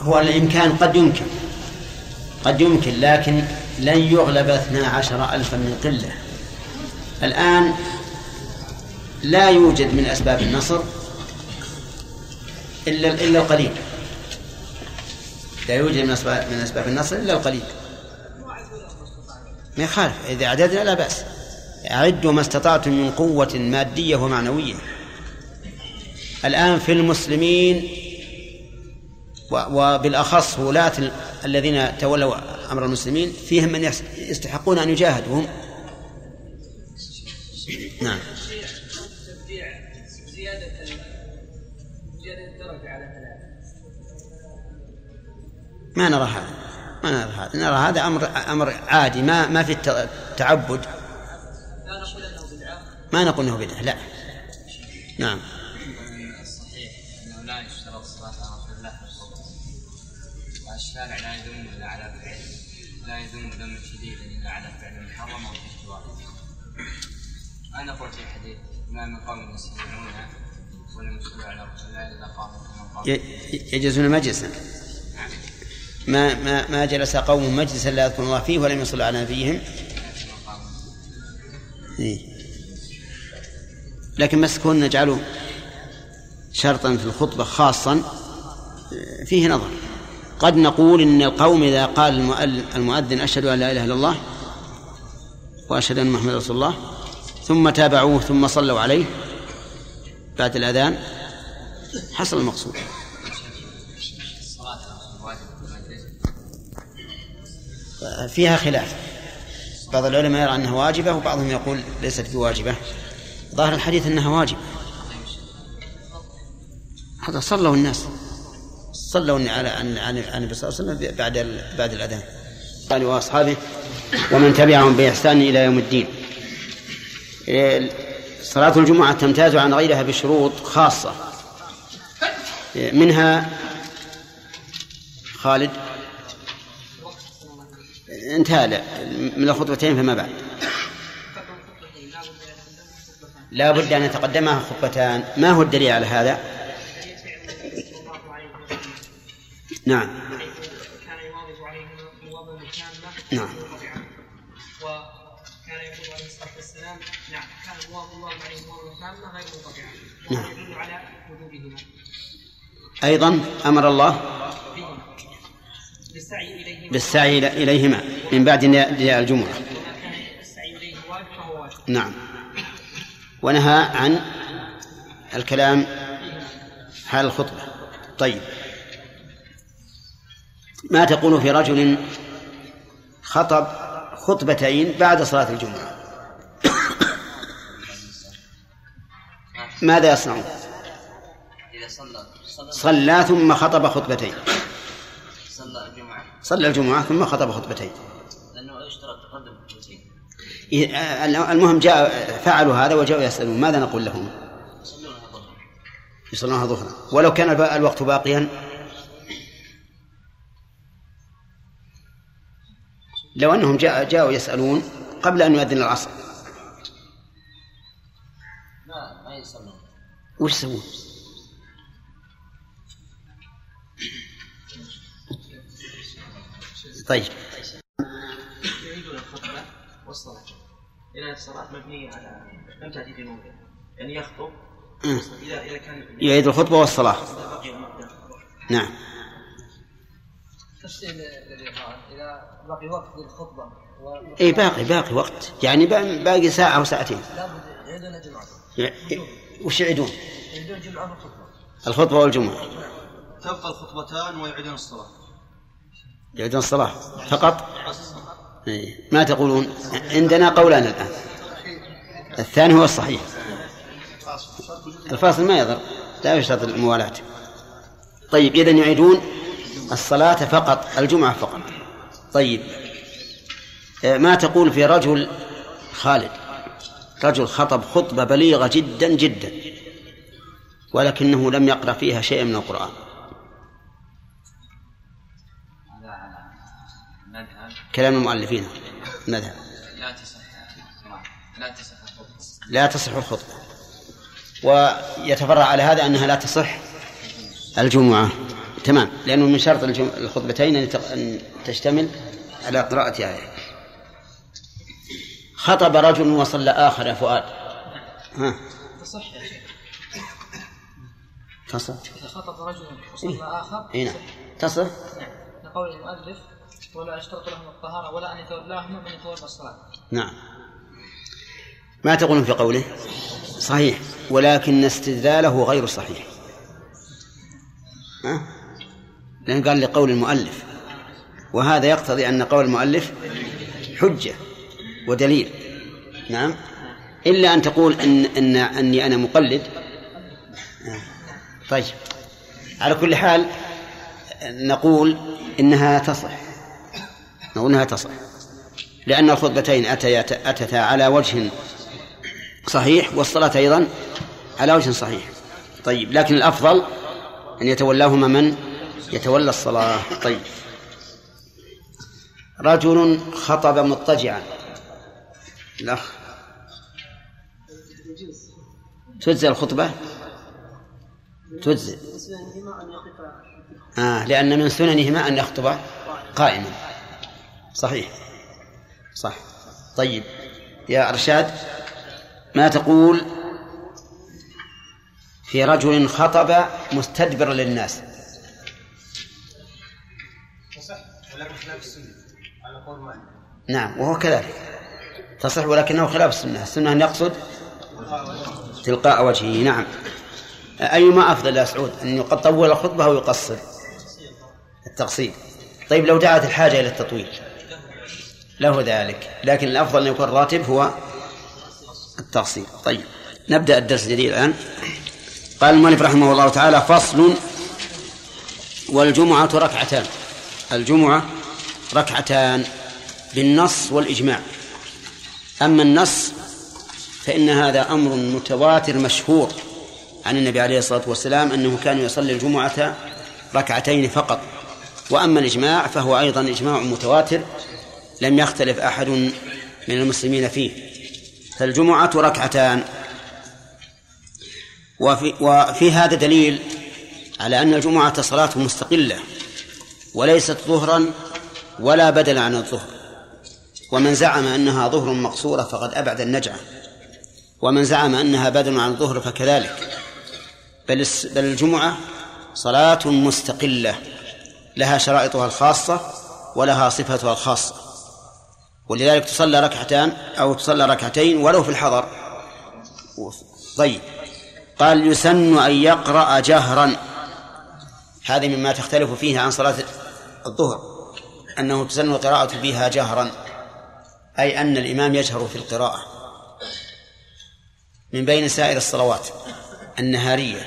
هو الإمكان قد يمكن. قد يمكن لكن لن يغلب اثنا عشر ألفا من قلة. الآن لا يوجد من أسباب النصر إلا إلا القليل. لا يوجد من أسباب من أسباب النصر إلا القليل. ما يخالف. إذا عددنا لا بأس. أعدوا ما استطعتم من قوة مادية ومعنوية. الآن في المسلمين وبالأخص ولاة الذين تولوا أمر المسلمين فيهم من يستحقون أن يجاهدوا. نعم. ما نرى هذا. ما نرى هذا. نرى هذا أمر أمر عادي. ما ما في التعبد ما نقول أنه بدعة. لا. نعم. الصحيح أنه لا يدوم إلا على فعل لا يدوم دم شديدا إلا على فعل محرم أو اشتراك أنا قلت في حديث ما من قوم يسلمون ولم يصلوا على رسول الله إلا قاموا كما قاموا. يجلسون مجلسا. ما ما ما جلس قوم مجلسا لا يذكر الله فيه ولم يصلوا على نبيهم. إيه. لكن مسكون نجعله شرطا في الخطبة خاصا فيه نظر. قد نقول إن القوم إذا قال المؤذن أشهد أن لا إله إلا الله وأشهد أن محمد رسول الله ثم تابعوه ثم صلوا عليه بعد الأذان حصل المقصود. فيها خلاف. بعض العلماء يرى أنها واجبة وبعضهم يقول ليست بواجبة. ظاهر الحديث أنها واجبة. هذا صلوا الناس. صلوا على عن النبي صلى الله عليه وسلم بعد بعد الأذان. قال وأصحابه ومن تبعهم بإحسان إلى يوم الدين. صلاة الجمعة تمتاز عن غيرها بشروط خاصة. منها خالد انتهى من الخطبتين فما بعد. لا بد أن يتقدمها خطبتان. ما هو الدليل على هذا؟ نعم. نعم. وكان يقول عليه الصلاه والسلام نعم. كان تامه غير منقطعه نعم يدل على أيضا أمر الله؟ بالسعي إليهما بالسعي إليهما من بعد نداء الجمعة نعم. ونهى عن الكلام حال الخطبة. طيب. ما تقول في رجل خطب خطبتين بعد صلاة الجمعة ماذا يصنع صلى صلى ثم خطب خطبتين. صلى الجمعة ثم خطب خطبتين. لأنه يشترط تقدم خطبتين المهم جاء فعلوا هذا وجاءوا يسألون ماذا نقول لهم؟ يصلونها ظهرا. ولو كان الوقت باقيا. لو أنهم جاء جاءوا يسألون قبل أن يؤذن العصر. ما ما يصلون. وش يسوون؟ طيب. يعيدون الخطبة والصلاة إذا الصلاة مبنية على لم تأتي في موضع يعني يخطب إذا إذا كان يعيد الخطبة والصلاة. نعم. تفصيل إذا باقي وقت للخطبة اي باقي باقي وقت. يعني باقي ساعة أو ساعتين. لابد يعيدون جمعة وش يعيدون؟ يعيدون جمعة والخطبة الخطبة والجمعة. تبقى الخطبتان ويعيدون الصلاة. يعيدون الصلاة فقط؟ إيه. ما تقولون؟ عندنا قولان الآن. الثاني هو الصحيح. الفاصل ما يضر. لا يشترط الموالاة. طيب إذا يعيدون الصلاة فقط الجمعة فقط. طيب. آه، ما تقول في رجل خالد؟ رجل خطب خطبة بليغة جدا جدا ولكنه لم يقرأ فيها شيئا من القرآن. كلام المؤلفين. مذهب. لا تصح لا تصح الخطبة. لا تصح الخطبة ويتفرع على هذا أنها لا تصح الجمعة. تمام. لأنه من شرط الخطبتين أن تشتمل على قراءة آية. خطب رجل وصلى آخر يا فؤاد. ها. تصح يا شيخ. تصح. إذا خطب رجل وصلى إيه؟ آخر اي نعم. تصح. نعم. لقول المؤلف ولا يشترط لهم الطهارة ولا أن يتولاهما من يتولى الصلاة. نعم. ما تقولون في قوله؟ صحيح. ولكن استدلاله غير صحيح. ها؟ لأن قال لقول المؤلف. وهذا يقتضي أن قول المؤلف حجة ودليل. نعم. إلا أن تقول إن, إن أني أنا مقلد. طيب. على كل حال نقول إنها تصح. نقول تصح. لأن الخطبتين أتيا أتتا على وجه صحيح والصلاة أيضا على وجه صحيح. طيب لكن الأفضل أن يتولاهما من؟ يتولى الصلاة. طيب. رجل خطب مضطجعا. الأخ. تجزي الخطبة؟ تجزي. آه لأن من سننهما أن يخطب قائما. صحيح. صح. طيب. يا أرشاد ما تقول في رجل خطب مستدبرا للناس؟ نعم وهو كذلك. تصح ولكنه خلاف السنة. السنة أن يقصد تلقاء وجهه. نعم. أيما أفضل يا سعود أن يقد طول الخطبة أو يقصر التقصير. طيب لو دعت الحاجة إلى التطويل له ذلك. لكن الأفضل أن يكون الراتب هو التقصير. طيب نبدأ الدرس الجديد الآن. قال المؤلف رحمه الله تعالى فصل والجمعة ركعتان. الجمعة ركعتان بالنص والإجماع. أما النص فإن هذا أمر متواتر مشهور عن النبي عليه الصلاة والسلام أنه كان يصلي الجمعة ركعتين فقط. وأما الإجماع فهو أيضا إجماع متواتر لم يختلف أحد من المسلمين فيه. فالجمعة ركعتان. وفي, وفي هذا دليل على أن الجمعة صلاة مستقلة وليست ظهرا ولا بدلا عن الظهر. ومن زعم أنها ظهر مقصورة فقد أبعد النجعة. ومن زعم أنها بدل عن الظهر فكذلك. بل بل الجمعة صلاة مستقلة لها شرائطها الخاصة ولها صفتها الخاصة. ولذلك تصلى ركعتان أو تصلى ركعتين ولو في الحضر. طيب. قال يسن أن يقرأ جهرا. هذه مما تختلف فيه عن صلاة الظهر أنه تسن القراءة فيها جهرا أي أن الإمام يجهر في القراءة. من بين سائر الصلوات النهارية.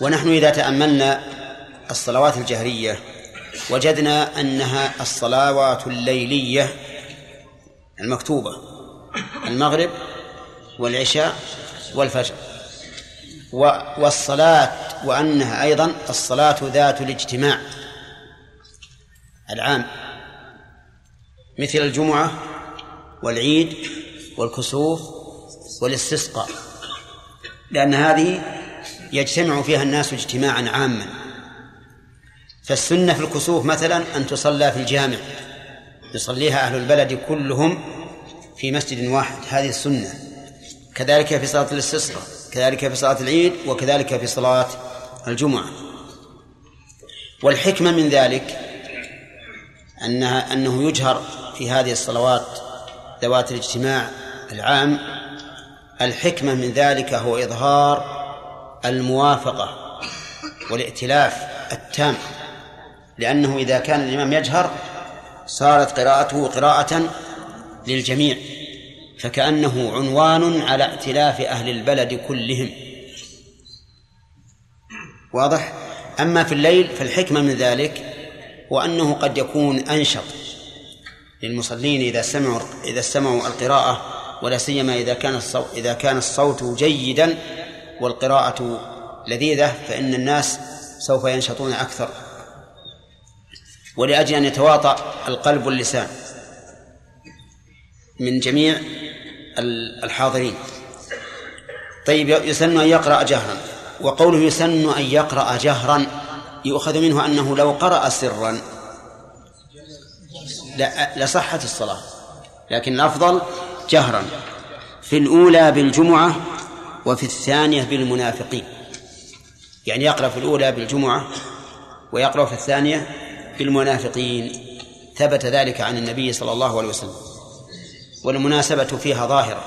ونحن إذا تأملنا الصلوات الجهرية وجدنا أنها الصلوات الليلية المكتوبة المغرب والعشاء والفجر. والصلاة وأنها أيضا الصلاة ذات الاجتماع العام مثل الجمعة والعيد والكسوف والاستسقاء لأن هذه يجتمع فيها الناس اجتماعا عاما. فالسنة في الكسوف مثلا أن تصلى في الجامع. يصليها أهل البلد كلهم في مسجد واحد. هذه السنة. كذلك في صلاة الاستسقاء كذلك في صلاة العيد وكذلك في صلاة الجمعة. والحكمة من ذلك أنها أنه يجهر في هذه الصلوات ذوات الاجتماع العام. الحكمة من ذلك هو إظهار الموافقة والائتلاف التام. لأنه إذا كان الإمام يجهر صارت قراءته قراءة للجميع فكأنه عنوان على ائتلاف أهل البلد كلهم. واضح؟ أما في الليل فالحكمة من ذلك وأنه قد يكون أنشط للمصلين إذا سمعوا إذا سمعوا القراءة ولا سيما إذا كان الصوت إذا كان الصوت جيدا والقراءة لذيذة فإن الناس سوف ينشطون أكثر. ولأجل أن يتواطأ القلب واللسان من جميع الحاضرين. طيب يسن أن يقرأ جهرا. وقوله يسن أن يقرأ جهرا يؤخذ منه أنه لو قرأ سرا لصحت الصلاة لكن الأفضل جهرا. في الأولى بالجمعة وفي الثانية بالمنافقين. يعني يقرأ في الأولى بالجمعة ويقرأ في الثانية بالمنافقين ثبت ذلك عن النبي صلى الله عليه وسلم. والمناسبة فيها ظاهرة.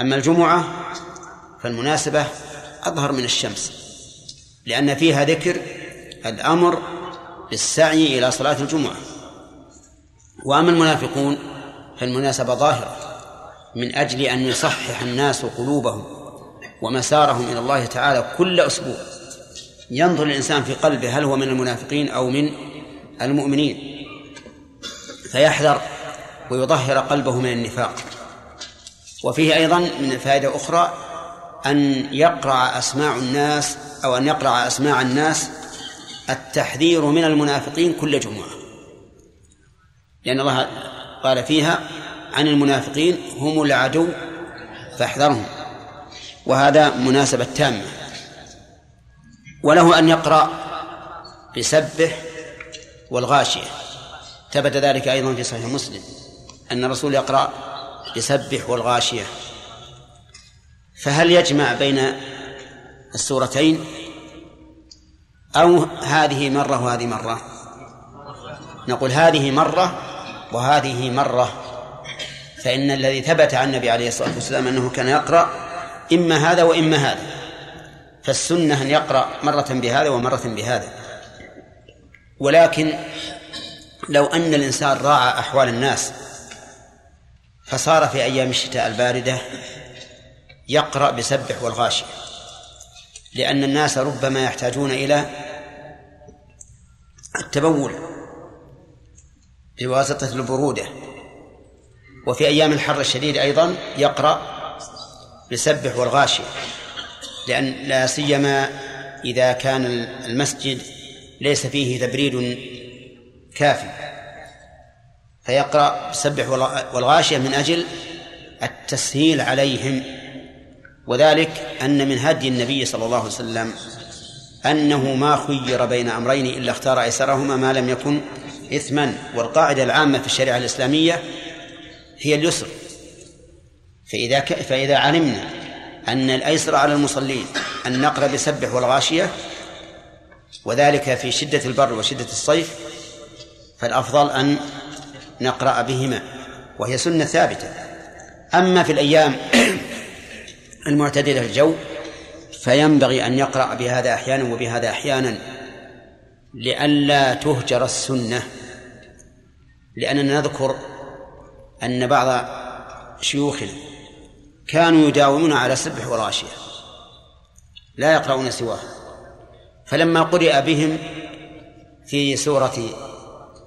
أما الجمعة فالمناسبة أظهر من الشمس لأن فيها ذكر الأمر بالسعي إلى صلاة الجمعة. وأما المنافقون فالمناسبة ظاهرة من أجل أن يصحح الناس قلوبهم ومسارهم إلى الله تعالى كل أسبوع. ينظر الإنسان في قلبه هل هو من المنافقين أو من المؤمنين فيحذر ويطهر قلبه من النفاق. وفيه أيضا من فائدة أخرى أن يقرع أسماع الناس أو أن يقرع أسماع الناس التحذير من المنافقين كل جمعة. لأن الله قال فيها عن المنافقين هم العدو فاحذرهم. وهذا مناسبة تامة. وله أن يقرأ بسبح والغاشية. ثبت ذلك أيضا في صحيح مسلم أن الرسول يقرأ بسبح والغاشية. فهل يجمع بين السورتين؟ أو هذه مرة وهذه مرة؟ نقول هذه مرة وهذه مرة. فإن الذي ثبت عن النبي عليه الصلاة والسلام أنه كان يقرأ إما هذا وإما هذا. فالسنة أن يقرأ مرة بهذا ومرة بهذا. ولكن لو أن الإنسان راعى أحوال الناس فصار في أيام الشتاء الباردة يقرأ بسبح والغاشية لأن الناس ربما يحتاجون إلى التبول بواسطة البرودة. وفي أيام الحر الشديد أيضا يقرأ بسبح والغاشية لأن لا سيما إذا كان المسجد ليس فيه تبريد كافي. فيقرأ بسبح والغاشية من أجل التسهيل عليهم. وذلك أن من هدي النبي صلى الله عليه وسلم أنه ما خير بين أمرين إلا اختار أيسرهما ما لم يكن إثما. والقاعدة العامة في الشريعة الإسلامية هي اليسر. فإذا ك... فإذا علمنا أن الأيسر على المصلين أن نقرأ بسبح والغاشية وذلك في شدة البر وشدة الصيف فالأفضل أن نقرأ بهما وهي سنة ثابتة. أما في الأيام المعتدلة الجو فينبغي أن يقرأ بهذا أحيانا وبهذا أحيانا لئلا تهجر السنة. لأننا نذكر أن بعض شيوخنا كانوا يداومون على سبح والغاشية لا يقرؤون سواه فلما قرئ بهم في سورة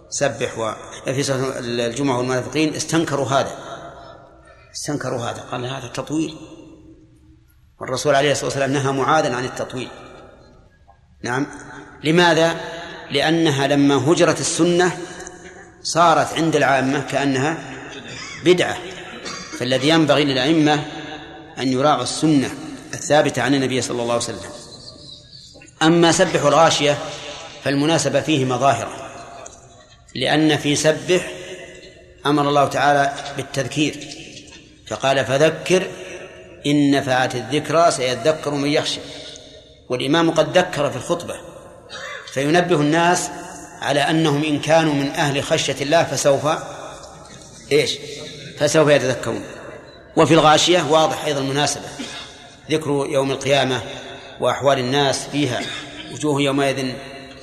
سبح و في سورة الجمعة والمنافقين استنكروا هذا. استنكروا هذا. قال هذا تطويل. والرسول عليه الصلاة والسلام نهى معاذا عن التطويل. نعم. لماذا؟ لأنها لما هجرت السنة صارت عند العامة كأنها بدعة. فالذي ينبغي للأئمة أن يراعوا السنة الثابتة عن النبي صلى الله عليه وسلم. أما سبح الغاشية فالمناسبة فيه مظاهرة لأن في سبح أمر الله تعالى بالتذكير فقال فذكر إن نفعت الذكرى سيذكر من يخشى والإمام قد ذكر في الخطبة فينبه الناس على أنهم إن كانوا من أهل خشية الله فسوف إيش؟ فسوف يتذكرون. وفي الغاشية واضح أيضا المناسبة ذكر يوم القيامة وأحوال الناس فيها. وجوه يومئذ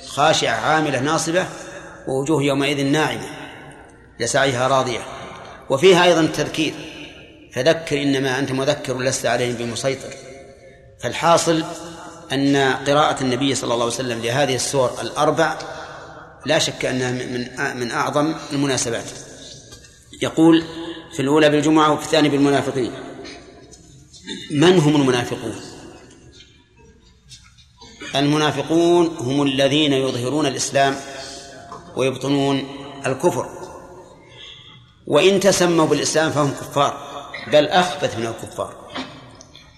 خاشعة عاملة ناصبة. ووجوه يومئذ ناعمة. لسعيها راضية. وفيها أيضا التذكير. فذكر إنما أنت مذكر لست عليهم بمسيطر. فالحاصل أن قراءة النبي صلى الله عليه وسلم لهذه السور الأربع لا شك أنها من من أعظم المناسبات. يقول في الأولى بالجمعة وفي الثانية بالمنافقين. من هم المنافقون؟ المنافقون هم الذين يظهرون الإسلام ويبطنون الكفر. وإن تسموا بالإسلام فهم كفار بل أخبث من الكفار.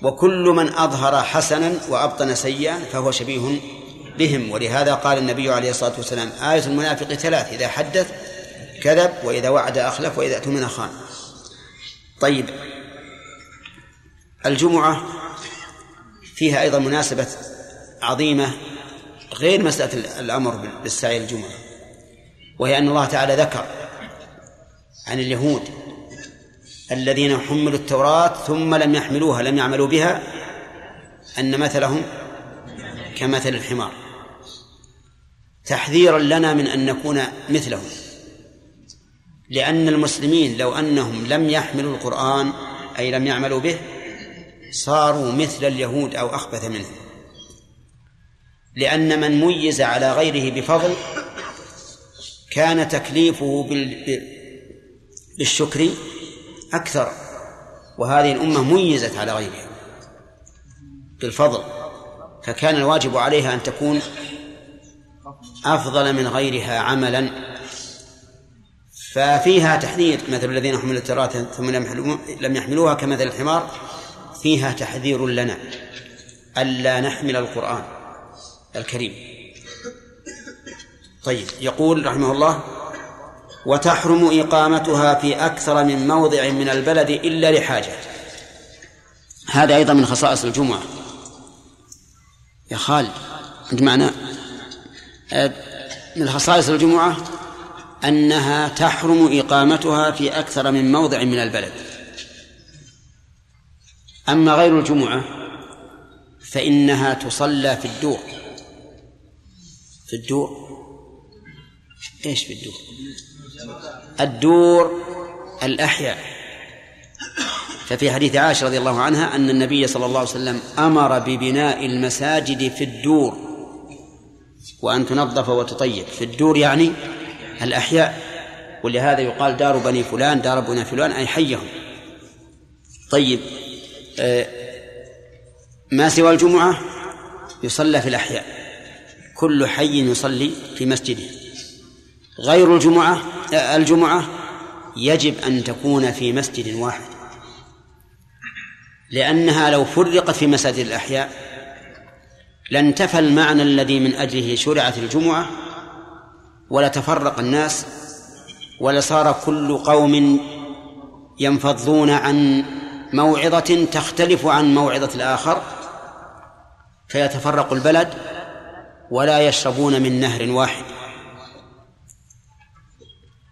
وكل من أظهر حسنا وأبطن سيئا فهو شبيه بهم. ولهذا قال النبي عليه الصلاة والسلام آية المنافق ثلاث إذا حدث كذب وإذا وعد أخلف وإذا اؤتمن خان طيب الجمعة فيها أيضا مناسبة عظيمة غير مسألة الأمر بالسعي الجمعة وهي أن الله تعالى ذكر عن اليهود الذين حملوا التوراة ثم لم يحملوها لم يعملوا بها أن مثلهم كمثل الحمار. تحذيرا لنا من أن نكون مثلهم لأن المسلمين لو أنهم لم يحملوا القرآن أي لم يعملوا به صاروا مثل اليهود أو أخبث منهم. لأن من ميز على غيره بفضل كان تكليفه بالشكر أكثر وهذه الأمة ميزت على غيرها بالفضل فكان الواجب عليها أن تكون أفضل من غيرها عملا. ففيها تحذير مثل الذين حملوا التوراة ثم لم يحملوها كمثل الحمار فيها تحذير لنا ألا نحمل القرآن. الكريم. طيب يقول رحمه الله وتحرم إقامتها في أكثر من موضع من البلد إلا لحاجة. هذا أيضا من خصائص الجمعة. يا خالد أنت معنا من خصائص الجمعة أنها تحرم إقامتها في أكثر من موضع من البلد. أما غير الجمعة فإنها تصلى في الدور. في الدور. إيش في الدور؟ الدور الأحياء. ففي حديث عائشة رضي الله عنها أن النبي صلى الله عليه وسلم أمر ببناء المساجد في الدور. وأن تنظف وتطيب. في الدور يعني الأحياء. ولهذا يقال دار بني فلان دار بني فلان أي حيهم. طيب آه، ما سوى الجمعة؟ يصلى في الأحياء. كل حي يصلي في مسجده. غير الجمعة الجمعة يجب أن تكون في مسجد واحد. لأنها لو فرقت في مساجد الأحياء لانتفى المعنى الذي من أجله شرعت الجمعة ولتفرق الناس ولصار كل قوم ينفضون عن موعظة تختلف عن موعظة الآخر فيتفرق البلد ولا يشربون من نهر واحد.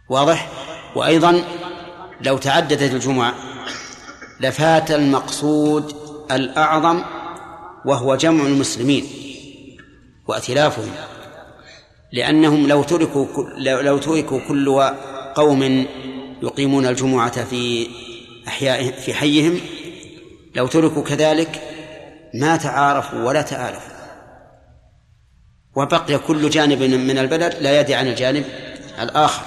واضح؟ وأيضا لو تعددت الجمعة لفات المقصود الأعظم وهو جمع المسلمين وائتلافهم لأنهم لو تركوا لو تركوا كل قوم يقيمون الجمعة في أحيائهم في حيهم لو تركوا كذلك ما تعارفوا ولا تآلفوا. وبقي كل جانب من البلد لا يدي عن الجانب الآخر.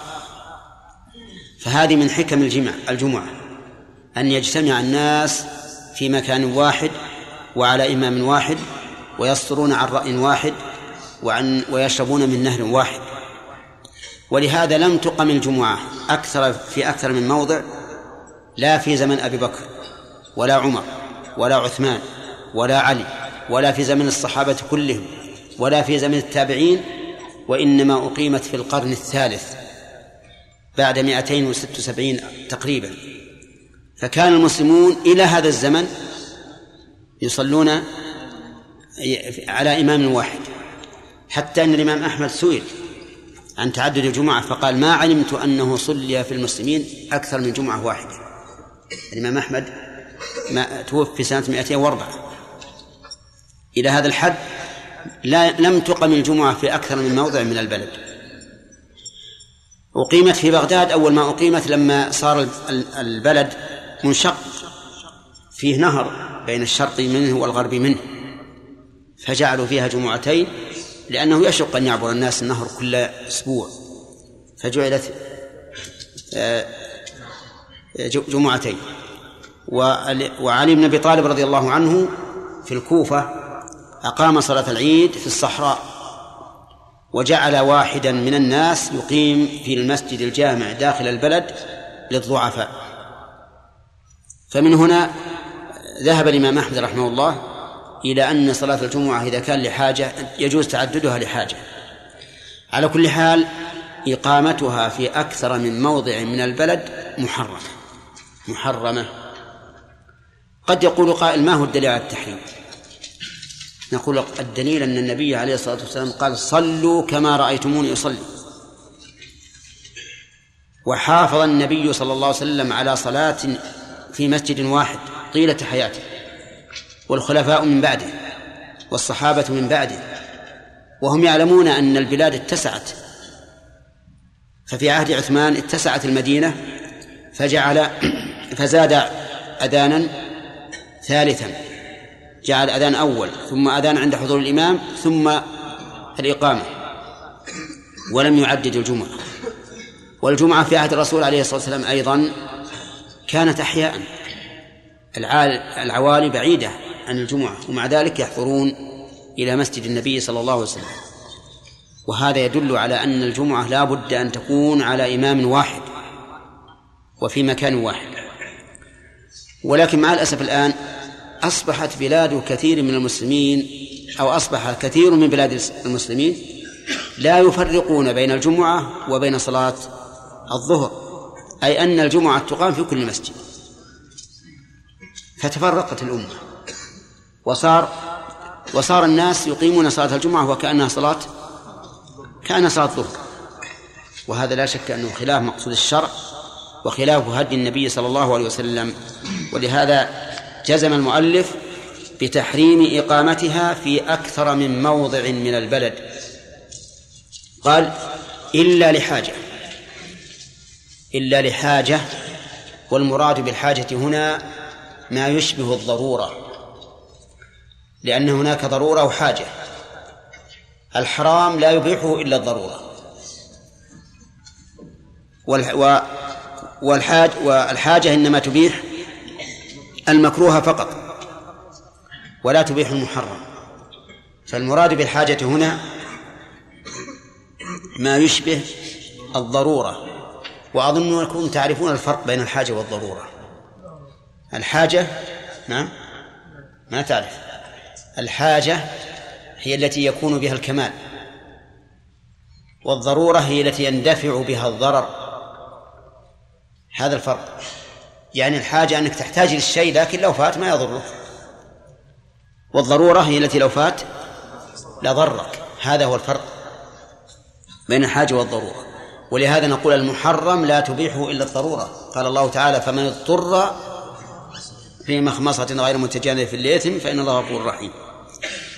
فهذه من حكم الجمع الجمعة أن يجتمع الناس في مكان واحد وعلى إمام واحد ويصدرون عن رأي واحد وعن ويشربون من نهر واحد. ولهذا لم تقم الجمعة أكثر في أكثر من موضع لا في زمن أبي بكر ولا عمر ولا عثمان ولا علي ولا في زمن الصحابة كلهم. ولا في زمن التابعين وإنما أقيمت في القرن الثالث بعد 276 تقريبا. فكان المسلمون إلى هذا الزمن يصلون على إمام واحد حتى أن الإمام أحمد سئل عن تعدد الجمعة فقال ما علمت أنه صلي في المسلمين أكثر من جمعة واحدة. الإمام أحمد ما توفي سنة 204 إلى هذا الحد لا لم تقم الجمعة في أكثر من موضع من البلد. أقيمت في بغداد أول ما أقيمت لما صار البلد منشق فيه نهر بين الشرق منه والغرب منه. فجعلوا فيها جمعتين لأنه يشق أن يعبر الناس النهر كل أسبوع. فجعلت آه، جمعتين. وعلي بن أبي طالب رضي الله عنه في الكوفة أقام صلاة العيد في الصحراء وجعل واحدا من الناس يقيم في المسجد الجامع داخل البلد للضعفاء. فمن هنا ذهب الإمام أحمد رحمه الله إلى أن صلاة الجمعة إذا كان لحاجة يجوز تعددها لحاجة. على كل حال إقامتها في أكثر من موضع من البلد محرمة. محرمة. قد يقول قائل ما هو الدليل على التحريم؟ نقول الدليل أن النبي عليه الصلاة والسلام قال صلوا كما رأيتموني أصلي. وحافظ النبي صلى الله عليه وسلم على صلاة في مسجد واحد طيلة حياته والخلفاء من بعده والصحابة من بعده وهم يعلمون أن البلاد اتسعت. ففي عهد عثمان اتسعت المدينة فجعل فزاد أذانا ثالثا. جعل أذان أول ثم أذان عند حضور الإمام ثم الإقامة. ولم يعدد الجمعة. والجمعة في عهد الرسول عليه الصلاة والسلام أيضا كانت أحياء. العوالي بعيدة عن الجمعة ومع ذلك يحضرون إلى مسجد النبي صلى الله عليه وسلم. وهذا يدل على أن الجمعة لا بد أن تكون على إمام واحد وفي مكان واحد. ولكن مع الأسف الآن أصبحت بلاد كثير من المسلمين أو أصبح كثير من بلاد المسلمين لا يفرقون بين الجمعة وبين صلاة الظهر أي أن الجمعة تقام في كل مسجد. فتفرقت الأمة. وصار وصار الناس يقيمون صلاة الجمعة وكأنها صلاة كأنها صلاة الظهر. وهذا لا شك أنه خلاف مقصود الشرع وخلاف هدي النبي صلى الله عليه وسلم. ولهذا جزم المؤلف بتحريم إقامتها في أكثر من موضع من البلد. قال إلا لحاجة. إلا لحاجة والمراد بالحاجة هنا ما يشبه الضرورة لأن هناك ضرورة وحاجة. الحرام لا يبيحه إلا الضرورة. والحاج والحاجة إنما تبيح المكروه فقط ولا تبيح المحرم. فالمراد بالحاجة هنا ما يشبه الضرورة وأظن أنكم تعرفون الفرق بين الحاجة والضرورة. الحاجة نعم ما تعرف. الحاجة هي التي يكون بها الكمال والضرورة هي التي يندفع بها الضرر. هذا الفرق. يعني الحاجة أنك تحتاج للشيء لكن لو فات ما يضرك. والضرورة هي التي لو فات لضرك. هذا هو الفرق بين الحاجة والضرورة. ولهذا نقول المحرم لا تبيحه إلا الضرورة. قال الله تعالى فمن اضطر في مخمصة غير متجانف في الإثم فإن الله غفور رحيم.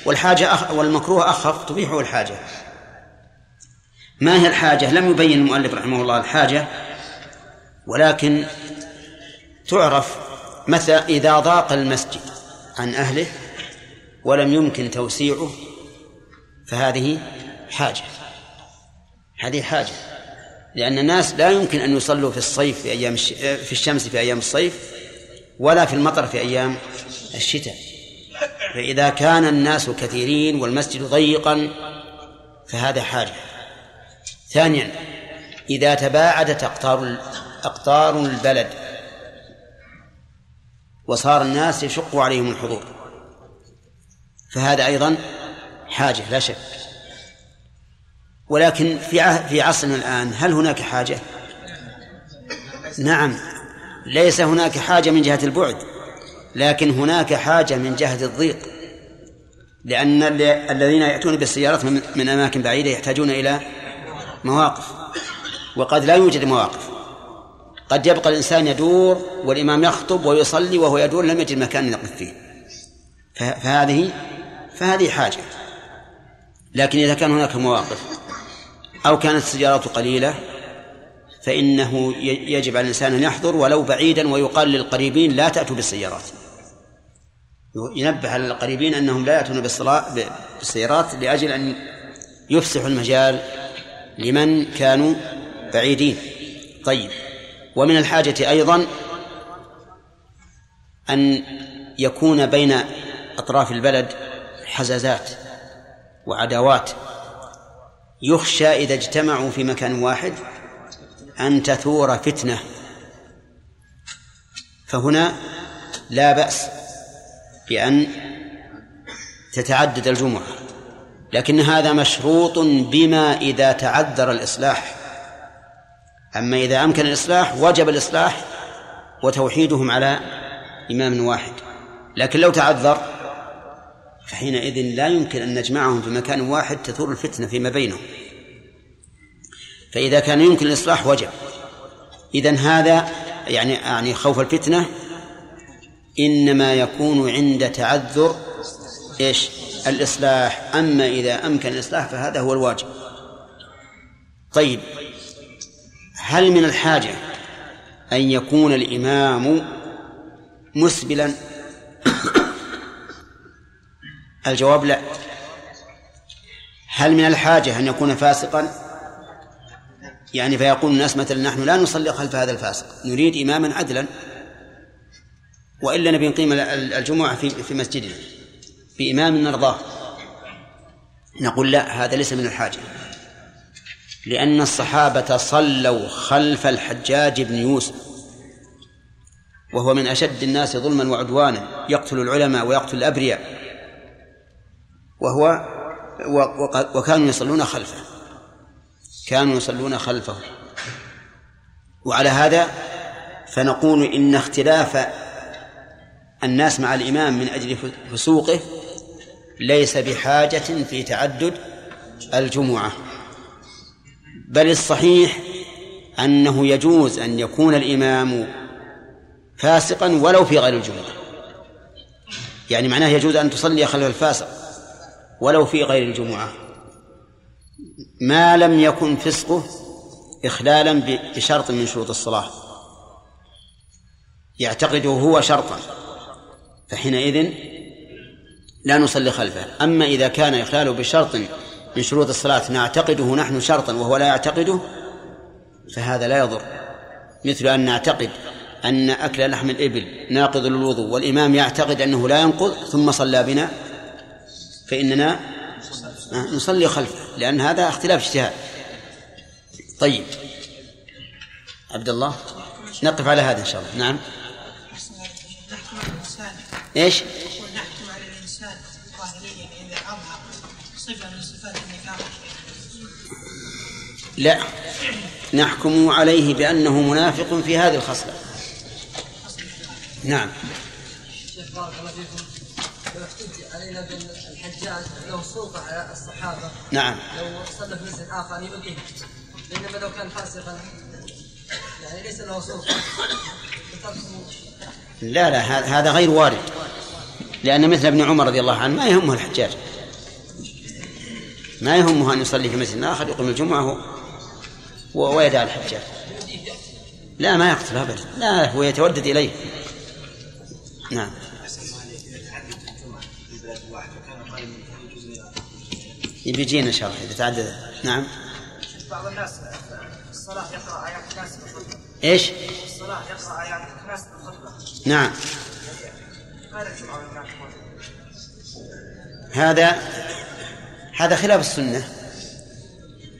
والحاجة أخ والمكروه أخف تبيحه الحاجة. ما هي الحاجة؟ لم يبين المؤلف رحمه الله الحاجة ولكن تعرف مثلا إذا ضاق المسجد عن أهله ولم يمكن توسيعه فهذه حاجة. هذه حاجة. لأن الناس لا يمكن أن يصلوا في الصيف في أيام في الشمس في أيام الصيف ولا في المطر في أيام الشتاء. فإذا كان الناس كثيرين والمسجد ضيقا فهذا حاجة. ثانيا إذا تباعدت أقطار أقطار البلد وصار الناس يشق عليهم الحضور. فهذا أيضا حاجة لا شك. ولكن في في عصرنا الآن هل هناك حاجة؟ نعم. ليس هناك حاجة من جهة البعد لكن هناك حاجة من جهة الضيق. لأن الذين يأتون بالسيارات من أماكن بعيدة يحتاجون إلى مواقف وقد لا يوجد مواقف. قد يبقى الإنسان يدور والإمام يخطب ويصلي وهو يدور لم يجد مكان يقف فيه. فهذه فهذه حاجة. لكن إذا كان هناك مواقف أو كانت السيارات قليلة فإنه يجب على الإنسان أن يحضر ولو بعيدا ويقال للقريبين لا تأتوا بالسيارات. ينبه على القريبين أنهم لا يأتون بالسيارات لأجل أن يفسحوا المجال لمن كانوا بعيدين. طيب. ومن الحاجة أيضا أن يكون بين أطراف البلد حزازات وعداوات يخشى إذا اجتمعوا في مكان واحد أن تثور فتنة. فهنا لا بأس بأن تتعدد الجمعة لكن هذا مشروط بما إذا تعذر الإصلاح. أما إذا أمكن الإصلاح وجب الإصلاح وتوحيدهم على إمام واحد. لكن لو تعذر فحينئذ لا يمكن أن نجمعهم في مكان واحد تثور الفتنة فيما بينهم. فإذا كان يمكن الإصلاح وجب. إذا هذا يعني يعني خوف الفتنة إنما يكون عند تعذر إيش؟ الإصلاح. أما إذا أمكن الإصلاح فهذا هو الواجب. طيب. هل من الحاجة أن يكون الإمام مسبلا؟ الجواب لا. هل من الحاجة أن يكون فاسقا؟ يعني فيقول الناس مثلا نحن لا نصلي خلف هذا الفاسق نريد إماما عدلا وإلا نبي نقيم الجمعة في في مسجدنا بإمام نرضاه. نقول لا هذا ليس من الحاجة. لأن الصحابة صلوا خلف الحجاج بن يوسف وهو من أشد الناس ظلما وعدوانا يقتل العلماء ويقتل الأبرياء وهو وكانوا يصلون خلفه كانوا يصلون خلفه. وعلى هذا فنقول إن اختلاف الناس مع الإمام من أجل فسوقه ليس بحاجة في تعدد الجمعة. بل الصحيح أنه يجوز أن يكون الإمام فاسقا ولو في غير الجمعة. يعني معناه يجوز أن تصلي خلف الفاسق ولو في غير الجمعة. ما لم يكن فسقه إخلالا بشرط من شروط الصلاة. يعتقده هو شرطا. فحينئذ لا نصلي خلفه. أما إذا كان إخلاله بشرط من شروط الصلاة نعتقده نحن شرطا وهو لا يعتقده فهذا لا يضر. مثل أن نعتقد أن أكل لحم الإبل ناقض للوضوء والإمام يعتقد أنه لا ينقض ثم صلى بنا فإننا نصلي خلفه لأن هذا اختلاف اجتهاد. طيب. عبد الله نقف على هذا إن شاء الله. نعم. إيش؟ لا. نحكم عليه بأنه منافق في هذه الخصلة. نعم. بارك الله فيكم. احتج علينا بان الحجاج له سلطة على الصحابة. نعم. لو صلى في مسجد آخر يبقيه. بينما لو كان فاسقا. يعني ليس له سلطة. لا لا هذا غير وارد. لأن مثل ابن عمر رضي الله عنه ما يهمه الحجاج. ما يهمه أن يصلي في مسجد آخر يقيم الجمعة ويدع الحجاج لا ما يقتل أبدا. لا هو يتودد إليه. نعم. بيجينا إن شاء الله إذا تعدد. نعم. بعض الناس الصلاة يقرأ آيات الناس إيش؟ الصلاة يقرأ آيات الناس بالخطبة نعم. هذا هذا خلاف السنة.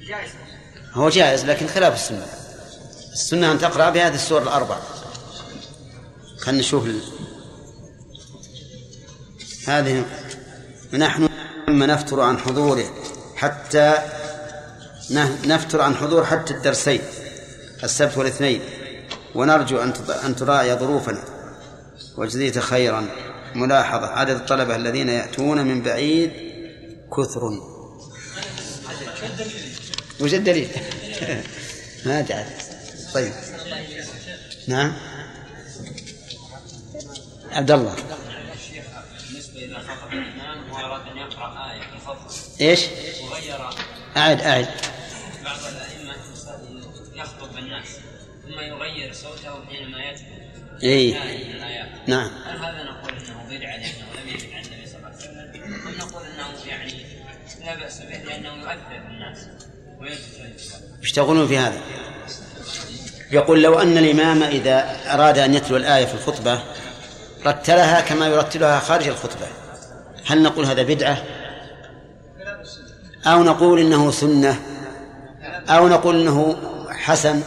جائز. هو جائز لكن خلاف السنة. السنة أن تقرأ بهذه السور الأربع. خلينا نشوف ال... هذه نحن لما نفتر عن حضوره حتى نفتر عن حضور حتى الدرسين السبت والاثنين. ونرجو أن أن تراعي ظروفنا. وجزيت خيرا. ملاحظة. عدد الطلبة الذين يأتون من بعيد كثر. وش الدليل؟ ما أدري. طيب. نعم. عبد الله. إيش؟ وغير أعد أعد. بعض الائمه يخطب الناس ثم يغير صوته حينما من الايات نعم. هل هذا نقول إنه بدعه لأنه لم يرد عن النبي صلى الله عليه وسلم؟ ام نقول إنه يعني لا بأس به لأنه يؤثر الناس. تقولون في هذا؟ يقول لو أن الإمام إذا أراد أن يتلو الآية في الخطبة رتلها كما يرتلها خارج الخطبة. هل نقول هذا بدعة؟ أو نقول إنه سنة؟ أو نقول إنه حسن؟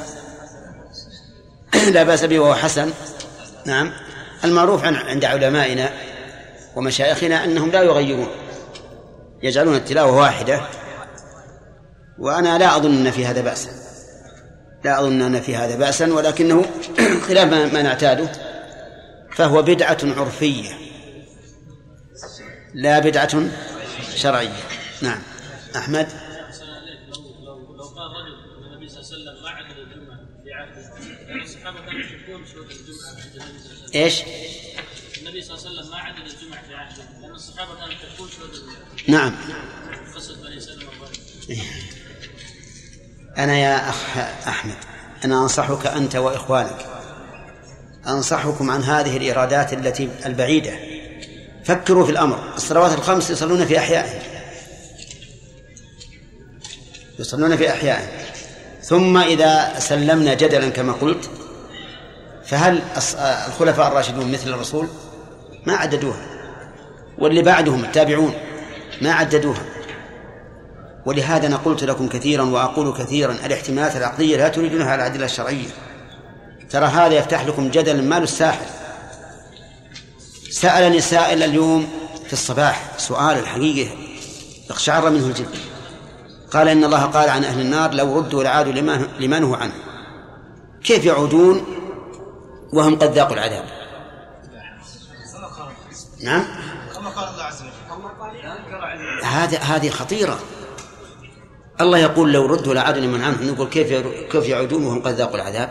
لا بأس به وهو حسن. نعم. المعروف عن عند علمائنا ومشايخنا أنهم لا يغيرون. يجعلون التلاوة واحدة. وأنا لا أظن أن في هذا بأسا. لا أظن أن في هذا بأسا ولكنه خلاف ما نعتاده. فهو بدعة عرفية. لا بدعة شرعية. نعم. أحمد؟ ان النبي صلى الله عليه وسلم ما عدد الجمعه في عهده يعني الصحابة كانوا ما عدد الجمعة في عهده لأن الصحابة كانت تقول شهود نعم. قصة بني سلمة أنا يا أخ أحمد أنا أنصحك أنت وإخوانك أنصحكم عن هذه الإرادات التي البعيدة. فكروا في الأمر الصلوات الخمس يصلون في أحيائهم يصلون في أحيائهم ثم إذا سلمنا جدلا كما قلت فهل الخلفاء الراشدون مثل الرسول؟ ما عددوها. واللي بعدهم التابعون ما عددوها. ولهذا أنا قلت لكم كثيرا وأقول كثيرا الاحتمالات العقلية لا تريدونها على الأدلة الشرعية. ترى هذا يفتح لكم جدلا ما له سألني سائل اليوم في الصباح سؤال الحقيقة اقشعر منه الجلد قال إن الله قال عن أهل النار لو ردوا لعادوا لما نهوا عنه. كيف يعودون وهم قد ذاقوا العذاب؟ نعم؟ هذه هذه خطيرة. الله يقول لو ردوا لعادوا لمن عنهم. نقول كيف كيف يعودون وهم قد ذاقوا العذاب؟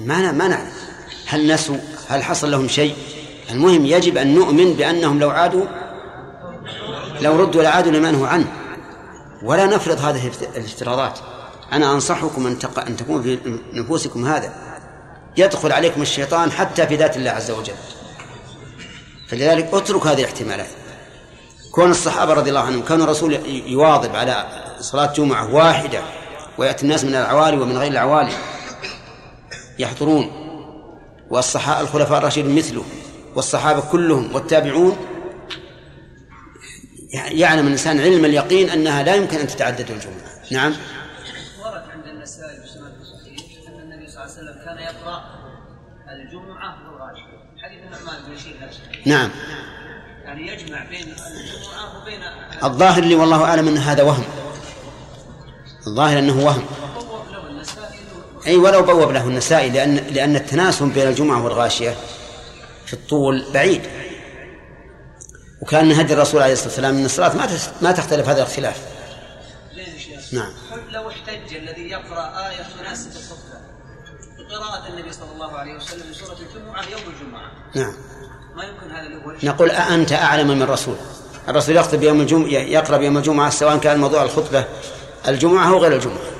ما ما نعلم هل نسوا؟ هل حصل لهم شيء؟ المهم يجب أن نؤمن بأنهم لو عادوا لو ردوا لعادوا لما نهوا عنه. ولا نفرض هذه الافتراضات. أنا أنصحكم أن, تق... أن تكون في نفوسكم هذا. يدخل عليكم الشيطان حتى في ذات الله عز وجل. فلذلك اترك هذه الاحتمالات. كون الصحابة رضي الله عنهم كان الرسول يواظب على صلاة جمعة واحدة ويأتي الناس من العوالي ومن غير العوالي يحضرون. والصحابة الخلفاء الراشدين مثله والصحابة كلهم والتابعون. يعلم الإنسان علم اليقين أنها لا يمكن أن تتعدد الجمعة. نعم. ورد عند النسائي في الصحيح أن النبي صلى الله عليه وسلم كان يقرأ الجمعة والغاشية حديث النعمان بن بشير نعم. يعني يجمع بين الجمعة وبين الظاهر لي والله أعلم أن هذا وهم. الظاهر أنه وهم. أي ولو بوب له النسائي لأن لأن التناسب بين الجمعة والغاشية في الطول بعيد. وكأن هدي الرسول عليه الصلاة والسلام من الصلاة ما ما تختلف هذا الاختلاف. نعم. لو احتج الذي يقرأ آية تناسب الخطبة بقراءة النبي صلى الله عليه وسلم لسورة الجمعة يوم الجمعة. نعم. ما يمكن هذا هو نقول أأنت أعلم من الرسول. الرسول يخطب يوم الجمعة يقرأ يوم الجمعة سواء كان موضوع الخطبة الجمعة أو غير الجمعة.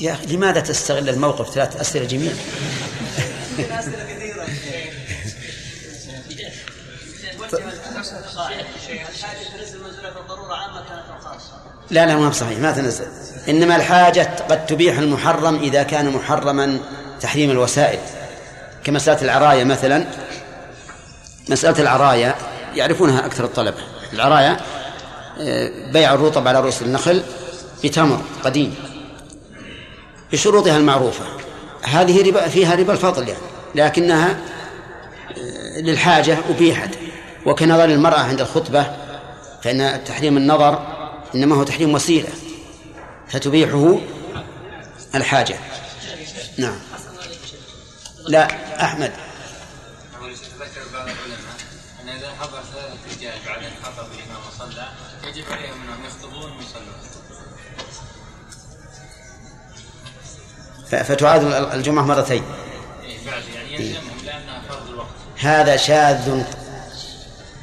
يا أخي لماذا تستغل الموقف ثلاث أسئلة جميلة يمكن أسئلة كثيرة وجه الحاجة تنزل منزلة الضرورة عامة كانت أو خاصة لا لا ما صحيح ما تنزل. إنما الحاجة قد تبيح المحرم إذا كان محرما تحريم الوسائل. كمسألة العراية مثلا مسألة العراية يعرفونها أكثر الطلبة. العراية آه، بيع الرطب على رؤوس النخل بتمر قديم بشروطها المعروفة. هذه ربا فيها ربا الفضل يعني لكنها آه، للحاجة أبيحت. وكنظر المرأة عند الخطبة فإن تحريم النظر إنما هو تحريم وسيلة. فتبيحه الحاجة. نعم. لا أحمد. ذكر بعض العلماء ان إذا حضر رجال بعد أن حضر الإمام وصلى يجب عليهم انهم يخطبون ويصلون. فتعاد الجمعة مرتين. إيه يعني يلزمهم لأنها فرض الوقت. هذا شاذ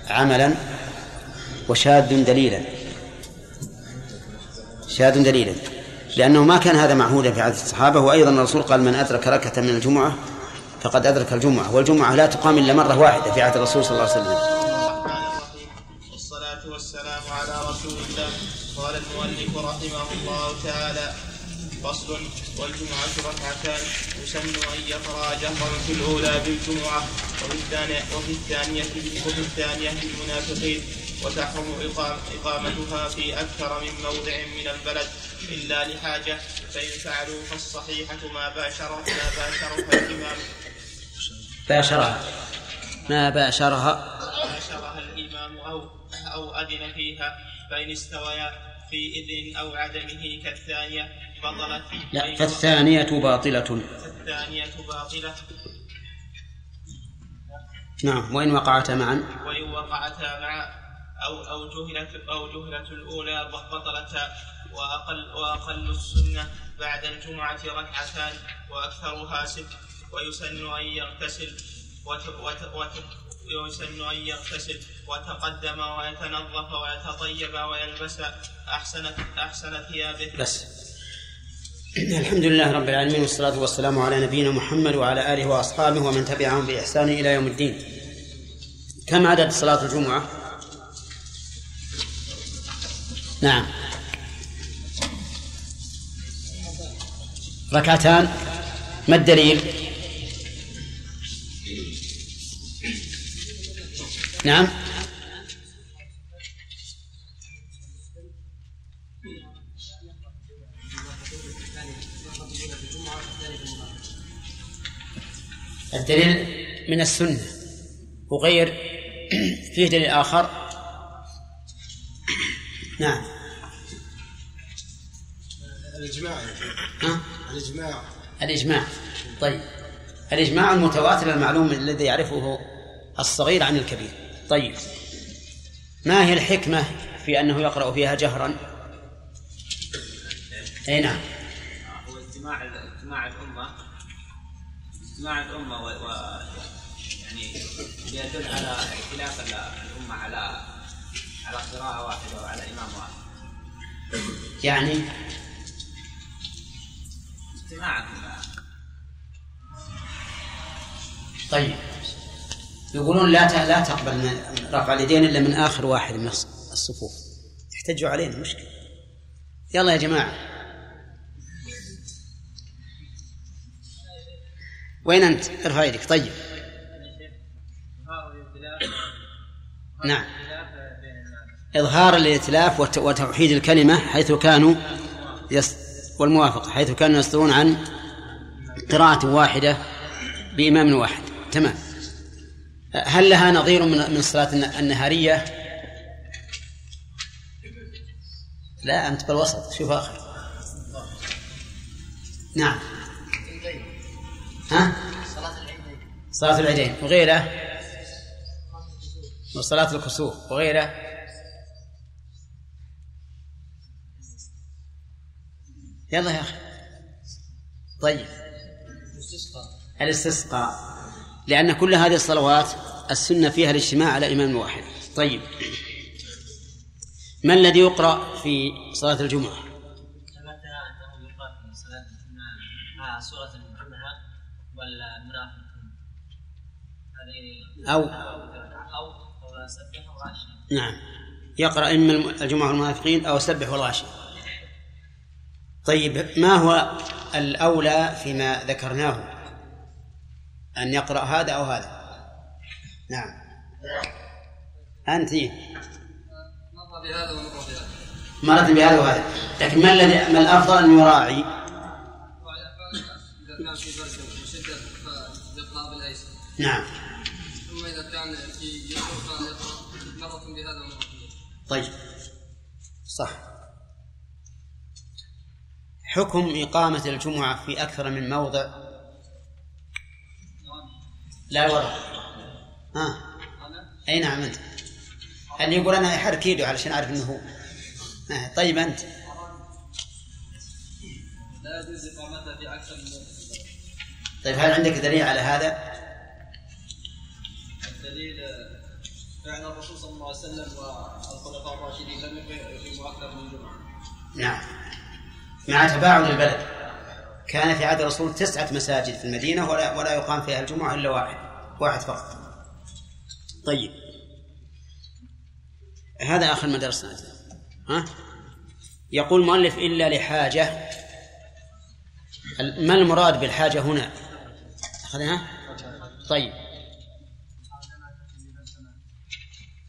عملا وشاذ دليلا. شاذ دليلا. لأنه ما كان هذا معهودا في عادة الصحابة وأيضا الرسول قال من أدرك ركعة من الجمعة فقد أدرك الجمعة والجمعة لا تقام إلا مرة واحدة في عهد الرسول صلى الله عليه وسلم. والصلاة والسلام على رسول الله قال المؤلف رحمه الله تعالى فصل والجمعة ركعتان يسن أن يقرأ جهرا في الأولى بالجمعة وفي الثانية وفي الثانية وفي الثانية بالمنافقين وتحرم إقام إقامتها في أكثر من موضع من البلد إلا لحاجة فإن فعلوا فالصحيحة ما باشر ما باشرها الإمام. باشرها. ما باشرها. باشرها الإمام أو أو أذن فيها فإن استويا في إذن أو عدمه كالثانية بطلت. لا فالثانية باطلة. الثانية باطلة. نعم وإن وقعتا معا. وإن وقعتا مع أو أو جهلت أو جهلت الأولى بطلتا وأقل وأقل السنة بعد الجمعة ركعتان وأكثرها ست ويسن أن يغتسل. ويسن أن يغتسل وتقدم ويتنظف ويتطيب ويلبس أحسن أحسن ثيابه بس الحمد لله رب العالمين والصلاة والسلام على نبينا محمد وعلى آله وأصحابه ومن تبعهم بإحسان إلى يوم الدين كم عدد صلاة الجمعة؟ نعم. ركعتان. ما الدليل؟ نعم. الدليل من السنة. وغير فيه دليل آخر. نعم. الإجماع. ها؟ الإجماع. الإجماع. طيب. الإجماع المتواتر المعلوم الذي يعرفه الصغير عن الكبير. طيب. ما هي الحكمة في أنه يقرأ فيها جهرا؟ أي نعم. هو اجتماع اجتماع الأمة. اجتماع الأمة و, و يعني يدل على اختلاف الأمة على على قراءة واحدة وعلى إمام واحد. يعني طيب. يقولون لا لا تقبل رفع اليدين إلا من آخر واحد من الص- الصفوف. يحتجوا علينا مشكلة. يلا يا جماعة. وين أنت؟ ارفع يدك. طيب. نعم. إظهار الائتلاف وت- وتوحيد الكلمة حيث كانوا يس والموافقة حيث كانوا يصدرون عن قراءة واحدة بإمام واحد. تمام. هل لها نظير من من الصلاة الن- النهارية؟ لا أنت بالوسط شوف آخر. نعم. ها؟ صلاة العيدين. صلاة العيدين. وغيره وصلاة الكسوف. وغيره يلا يا أخي. طيب. الاستسقاء. لأن كل هذه الصلوات السنة فيها الاجتماع على إمام واحد. طيب. ما الذي يقرأ في صلاة الجمعة؟ ثبت انه يقرا في الجمعه والمنافقون هذه أو أو سبح نعم. يقرأ إما الجمعة والمنافقين أو سبح والغاشي طيب ما هو الأولى فيما ذكرناه؟ أن يقرأ هذا أو هذا. نعم. أنت. نظر بهذا ونظر بهذا مرت بهذا وهذا. لكن ما الذي ما الأفضل أن يراعي؟ اذا كان في فيقرا بالايسر نعم. ثم اذا كان في مره بهذا ومره بهذا طيب. صح. حكم إقامة الجمعة في أكثر من موضع؟ لا ورع ها. أي نعم أنت. اللي يقول أنا يحرك يده علشان أعرف أنه هو. طيب أنت. لا يجوز إقامتها في أكثر من موضع. طيب هل عندك دليل على هذا؟ الدليل فعل الرسول صلى الله عليه وسلم والخلفاء الراشدين لم يقيموا أكثر من جمعة. نعم. مع تباعد البلد. كان في عهد الرسول تسعة مساجد في المدينة ولا ولا يقام فيها الجمعة إلا واحد واحد فقط. طيب. هذا آخر ما درسنا. ها؟ يقول المؤلف إلا لحاجة. ما المراد بالحاجة هنا؟ أخذنا طيب.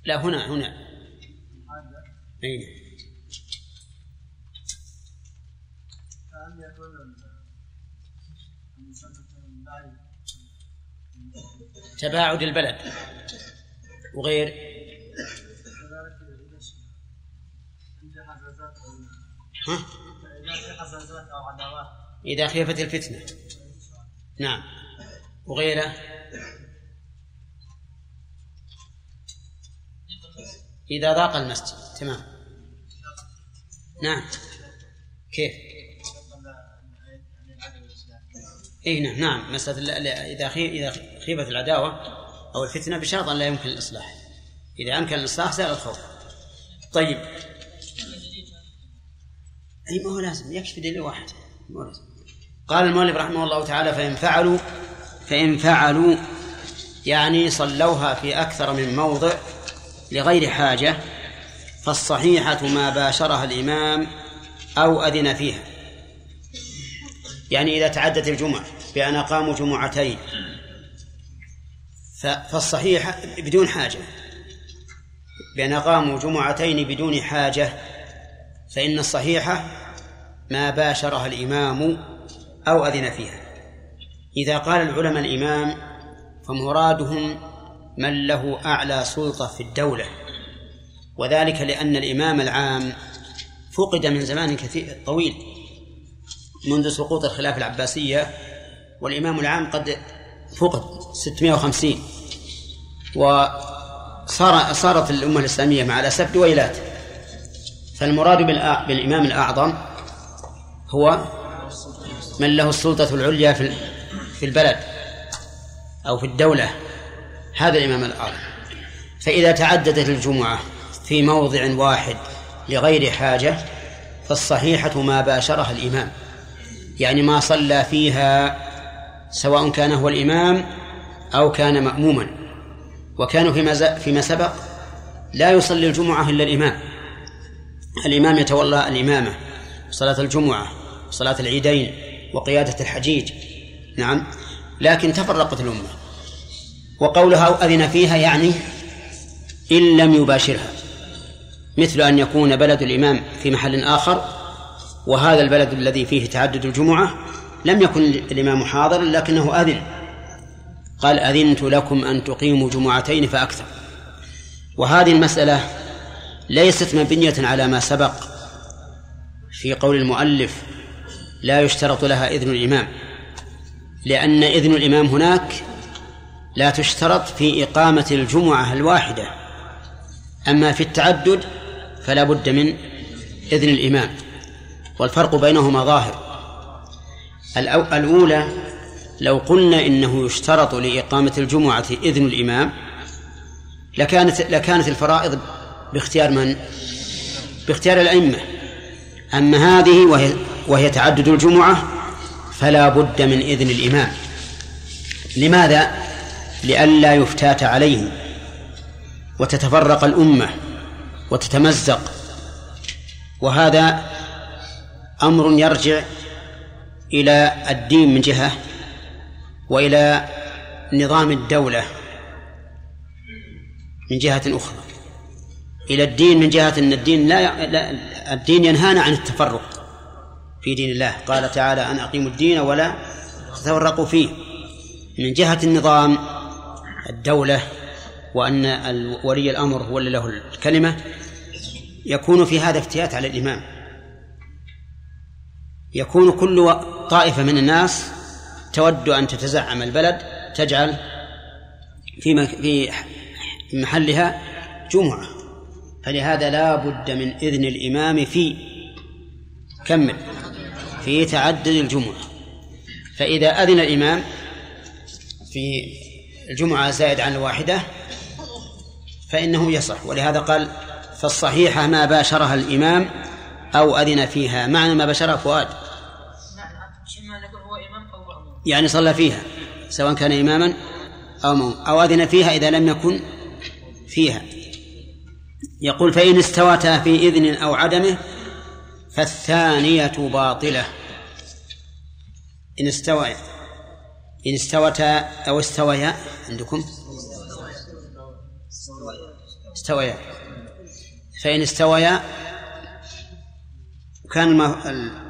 لا هنا هنا. أين كأن يكون المسبب بعيد تباعد البلد. وغير. ها؟ إذا خيفت الفتنة. نعم. وغيره إذا ضاق المسجد. تمام. نعم. كيف؟ اي نعم نعم. إذا خي... إذا خيبت العداوة أو الفتنة بشرط أن لا يمكن الإصلاح. إذا أمكن الإصلاح زال الخوف. طيب. أي ما هو لازم. يكفي دليل واحد. ما لازم. قال المؤلف رحمه الله تعالى فإن فعلوا فإن فعلوا يعني صلوها في أكثر من موضع لغير حاجة فالصحيحة ما باشرها الإمام أو أذن فيها. يعني إذا تعدت الجمعة بأن أقاموا جمعتين. فالصحيح بدون حاجة. بأن أقاموا جمعتين بدون حاجة فإن الصحيحة ما باشرها الإمام أو أذن فيها. إذا قال العلماء الإمام فمرادهم من له أعلى سلطة في الدولة. وذلك لأن الإمام العام فقد من زمان كثير طويل منذ سقوط الخلافة العباسية والإمام العام قد فقد 650 وصار صارت الأمة الإسلامية مع الأسف دويلات فالمراد بالإمام الأعظم هو من له السلطة العليا في في البلد أو في الدولة هذا الإمام الأعظم. فإذا تعددت الجمعة في موضع واحد لغير حاجة فالصحيحة ما باشرها الإمام. يعني ما صلى فيها سواء كان هو الإمام أو كان مأموما. وكانوا فيما فيما سبق لا يصلي الجمعة إلا الإمام. الإمام يتولى الإمامة صلاة الجمعة صلاة العيدين وقيادة الحجيج. نعم. لكن تفرقت الأمة. وقولها أذن فيها يعني إن لم يباشرها. مثل أن يكون بلد الإمام في محل آخر وهذا البلد الذي فيه تعدد الجمعة لم يكن الإمام حاضرا لكنه أذن. قال أذنت لكم أن تقيموا جمعتين فأكثر. وهذه المسألة ليست مبنية على ما سبق في قول المؤلف لا يشترط لها إذن الإمام. لأن إذن الإمام هناك لا تشترط في إقامة الجمعة الواحدة. أما في التعدد فلا بد من إذن الإمام. والفرق بينهما ظاهر. الأولى لو قلنا إنه يشترط لإقامة الجمعة إذن الإمام لكانت لكانت الفرائض باختيار من؟ باختيار الأئمة أما هذه وهي وهي تعدد الجمعة فلا بد من إذن الإمام لماذا؟ لئلا يفتات عليهم وتتفرق الأمة وتتمزق وهذا أمر يرجع إلى الدين من جهة وإلى نظام الدولة من جهة أخرى. إلى الدين من جهة أن الدين لا, لا الدين ينهانا عن التفرق في دين الله. قال تعالى أن أقيموا الدين ولا تتفرقوا فيه. من جهة النظام الدولة وأن ولي الأمر هو له الكلمة يكون في هذا افتيات على الإمام. يكون كل طائفة من الناس تود أن تتزعم البلد تجعل في في محلها جمعة. فلهذا لا بد من إذن الإمام في كمل في تعدد الجمعة. فإذا أذن الإمام في الجمعة زائد عن الواحدة فإنه يصح. ولهذا قال فالصحيحة ما باشرها الإمام أو أذن فيها. معنى ما باشرها فؤاد إما أن يكون هو إمام أو مأموم يعني صلى فيها سواء كان إماما أو مو أو أذن فيها إذا لم يكن فيها. يقول فإن استوتا في إذن أو عدمه فالثانية باطلة. إن استوى إن استوتا أو استويا عندكم؟ استويا. فإن استويا كان الم- ال-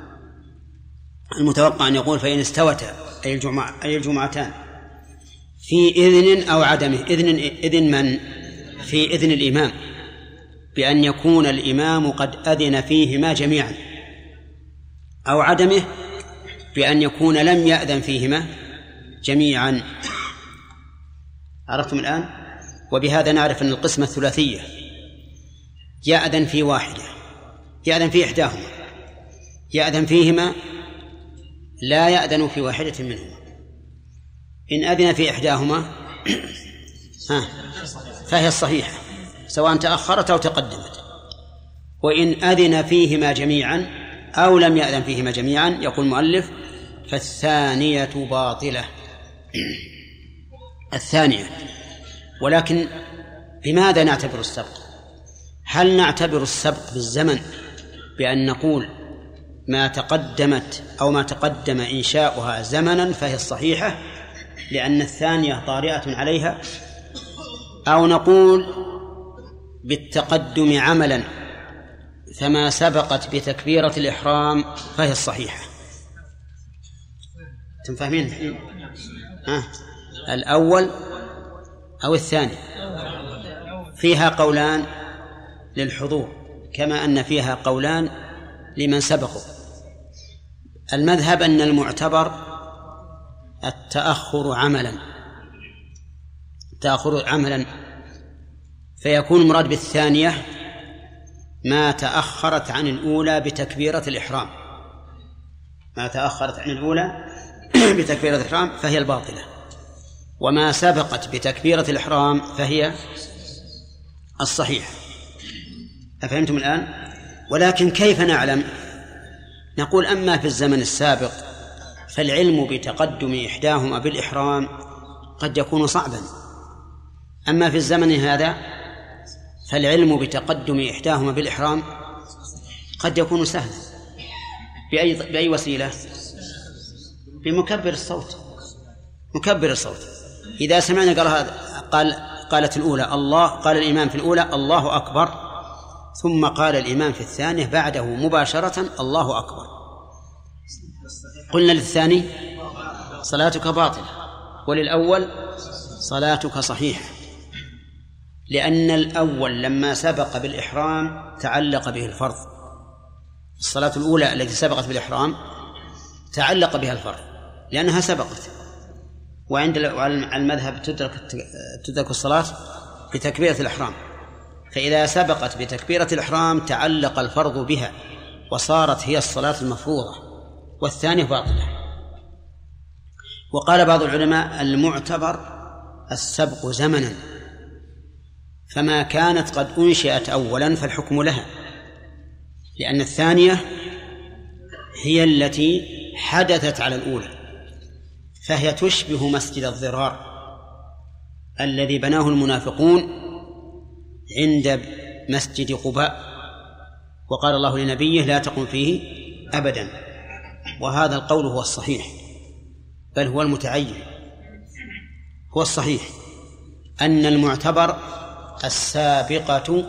المتوقع أن يقول فإن استوتا. أي الجمعة أي الجمعتان. في إذن أو عدمه. إذن إذن من؟ في إذن الإمام. بأن يكون الإمام قد أذن فيهما جميعا. أو عدمه بأن يكون لم يأذن فيهما جميعا. عرفتم الآن؟ وبهذا نعرف أن القسمة الثلاثية. يأذن في واحدة. يأذن في إحداهما. يأذن فيهما لا يأذن في واحدة منهما. إن أذن في إحداهما ها فهي الصحيحة سواء تأخرت أو تقدمت. وإن أذن فيهما جميعا أو لم يأذن فيهما جميعا يقول المؤلف فالثانية باطلة. الثانية ولكن بماذا نعتبر السبق؟ هل نعتبر السبق بالزمن بأن نقول ما تقدمت أو ما تقدم إنشاؤها زمنا فهي الصحيحة لأن الثانية طارئة عليها. أو نقول بالتقدم عملا فما سبقت بتكبيرة الإحرام فهي الصحيحة. أنتم فاهمين؟ ها؟ الأول أو الثاني. فيها قولان للحضور كما أن فيها قولان لمن سبقوا. المذهب أن المعتبر التأخر عملا. التأخر عملا. فيكون المراد بالثانية ما تأخرت عن الأولى بتكبيرة الإحرام. ما تأخرت عن الأولى بتكبيرة الإحرام فهي الباطلة. وما سبقت بتكبيرة الإحرام فهي الصحيحة أفهمتم الآن؟ ولكن كيف نعلم؟ نقول أما في الزمن السابق فالعلم بتقدم إحداهما بالإحرام قد يكون صعبا. أما في الزمن هذا فالعلم بتقدم إحداهما بالإحرام قد يكون سهلا. بأي بأي وسيلة؟ بمكبر الصوت. مكبر الصوت. إذا سمعنا قال هذا قال قالت الأولى الله قال الإمام في الأولى الله أكبر. ثم قال الإمام في الثانية بعده مباشرة الله أكبر. قلنا للثاني صلاتك باطلة وللأول صلاتك صحيحة لأن الأول لما سبق بالإحرام تعلق به الفرض. الصلاة الأولى التي سبقت بالإحرام تعلق بها الفرض لأنها سبقت. وعند المذهب تدرك تدرك الصلاة بتكبيرة الإحرام. فإذا سبقت بتكبيرة الإحرام تعلق الفرض بها وصارت هي الصلاة المفروضة والثانية باطلة. وقال بعض العلماء المعتبر السبق زمنا فما كانت قد أنشئت أولا فالحكم لها لأن الثانية هي التي حدثت على الأولى فهي تشبه مسجد الضرار الذي بناه المنافقون عند مسجد قباء. وقال الله لنبيه لا تقم فيه أبدا. وهذا القول هو الصحيح بل هو المتعين. هو الصحيح أن المعتبر السابقة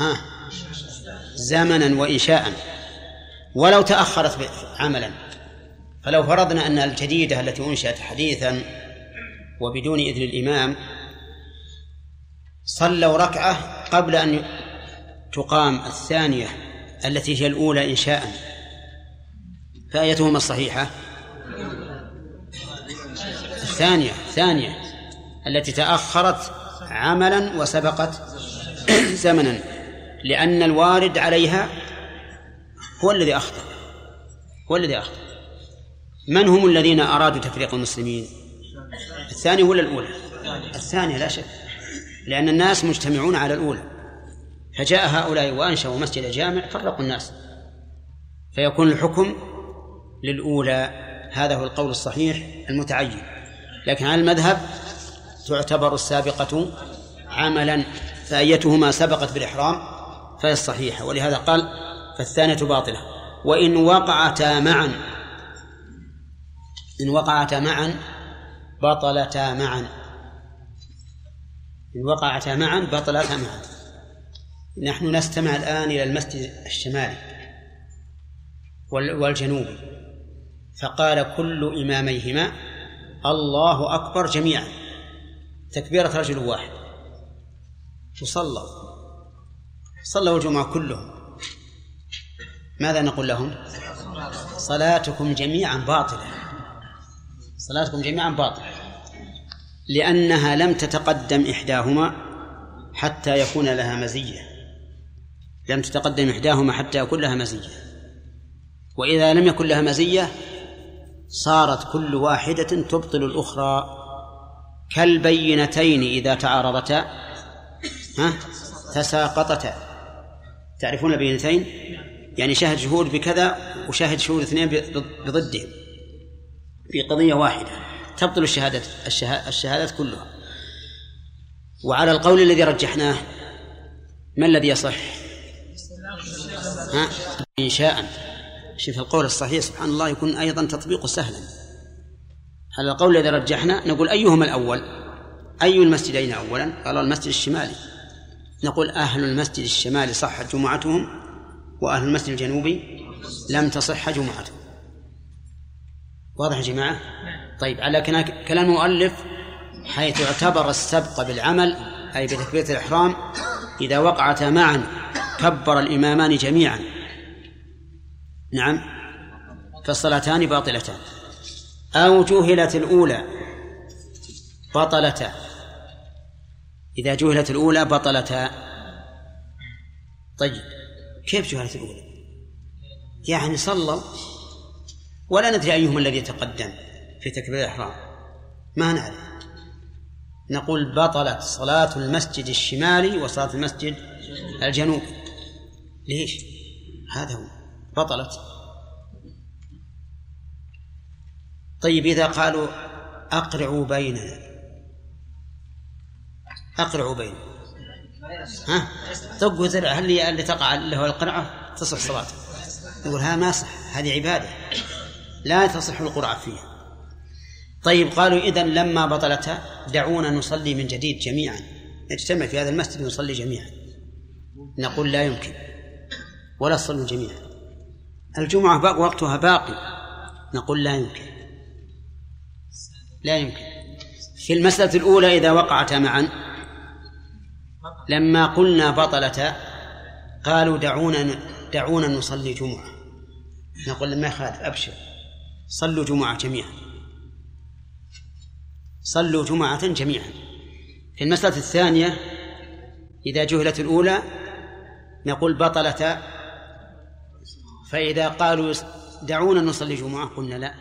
ها زمنا وإنشاء. ولو تأخرت عملا فلو فرضنا أن الجديدة التي أنشأت حديثا وبدون إذن الإمام صلوا ركعة قبل أن تقام الثانية التي هي الأولى إنشاء فآيتهما الصحيحة. الثانية الثانية التي تأخرت عملا وسبقت زمنا لأن الوارد عليها هو الذي أخطأ. هو الذي أخطأ. من هم الذين أرادوا تفريق المسلمين؟ الثانية ولا الأولى؟ الثانية لا شك. لأن الناس مجتمعون على الأولى. فجاء هؤلاء وأنشأوا مسجد جامع فرقوا الناس. فيكون الحكم للأولى. هذا هو القول الصحيح المتعين. لكن على المذهب تعتبر السابقة عملا فأيتهما سبقت بالإحرام فهي الصحيحة. ولهذا قال فالثانية باطلة. وإن وقعتا معا إن وقعتا معا بطلتا معا. إن وقعتا معا بطلتا معا. نحن نستمع الآن إلى المسجد الشمالي والجنوبي فقال كل إماميهما الله أكبر جميعا. تكبيرة رجل واحد. وصلوا صلوا الجمعة كلهم. ماذا نقول لهم؟ صلاتكم جميعا باطلة. صلاتكم جميعا باطلة. لأنها لم تتقدم إحداهما حتى يكون لها مزية. لم تتقدم إحداهما حتى يكون لها مزية. وإذا لم يكن لها مزية صارت كل واحدة تبطل الأخرى كالبينتين إذا تعارضتا. ها؟ تساقطتا. تعرفون البينتين؟ يعني شاهد شهود بكذا وشاهد شهود اثنين بضدهم في قضية واحدة. تبطل الشهادة الشهادات كلها. وعلى القول الذي رجحناه ما الذي يصح؟ ها؟ إنشاء. شوف القول الصحيح سبحان الله يكون أيضا تطبيقه سهلا. على القول الذي رجحنا نقول أيهما الأول؟ أي المسجدين أولا؟ قال المسجد الشمالي. نقول أهل المسجد الشمالي صحت جمعتهم وأهل المسجد الجنوبي لم تصح جمعتهم. واضح يا جماعة؟ طيب على كلام المؤلف حيث اعتبر السبق بالعمل أي بتكبيرة الإحرام إذا وقعتا معا كبر الإمامان جميعا. نعم. فالصلاتان باطلتان. أو جهلت الأولى بطلتا. إذا جهلت الأولى بطلتا. طيب كيف جهلت الأولى؟ يعني صلوا ولا ندري أيهما الذي يتقدم في تكبير الإحرام. ما نعرف. نقول بطلت صلاة المسجد الشمالي وصلاة المسجد الجنوبي. ليش؟ هذا هو. بطلت. طيب إذا قالوا أقرعوا بيننا. أقرعوا بيننا. ها؟ طق وزرع هل اللي تقع له القرعة؟ تصح صلاته. يقول هذا ما صح. هذه عبادة. لا تصح القرعة فيها. طيب قالوا إذا لما بطلتها دعونا نصلي من جديد جميعا. نجتمع في هذا المسجد ونصلي جميعا. نقول لا يمكن ولا تصلوا جميعا. الجمعة وقتها باقي. نقول لا يمكن. لا يمكن. في المسألة الأولى إذا وقعتا معا لما قلنا بطلتا قالوا دعونا دعونا نصلي جمعة. نقول ما يخالف أبشر. صلوا جمعة جميعا. صلوا جمعة جميعا. في المسألة الثانية إذا جهلت الأولى نقول بطلتا فإذا قالوا دعونا نصلي جمعة قلنا لا.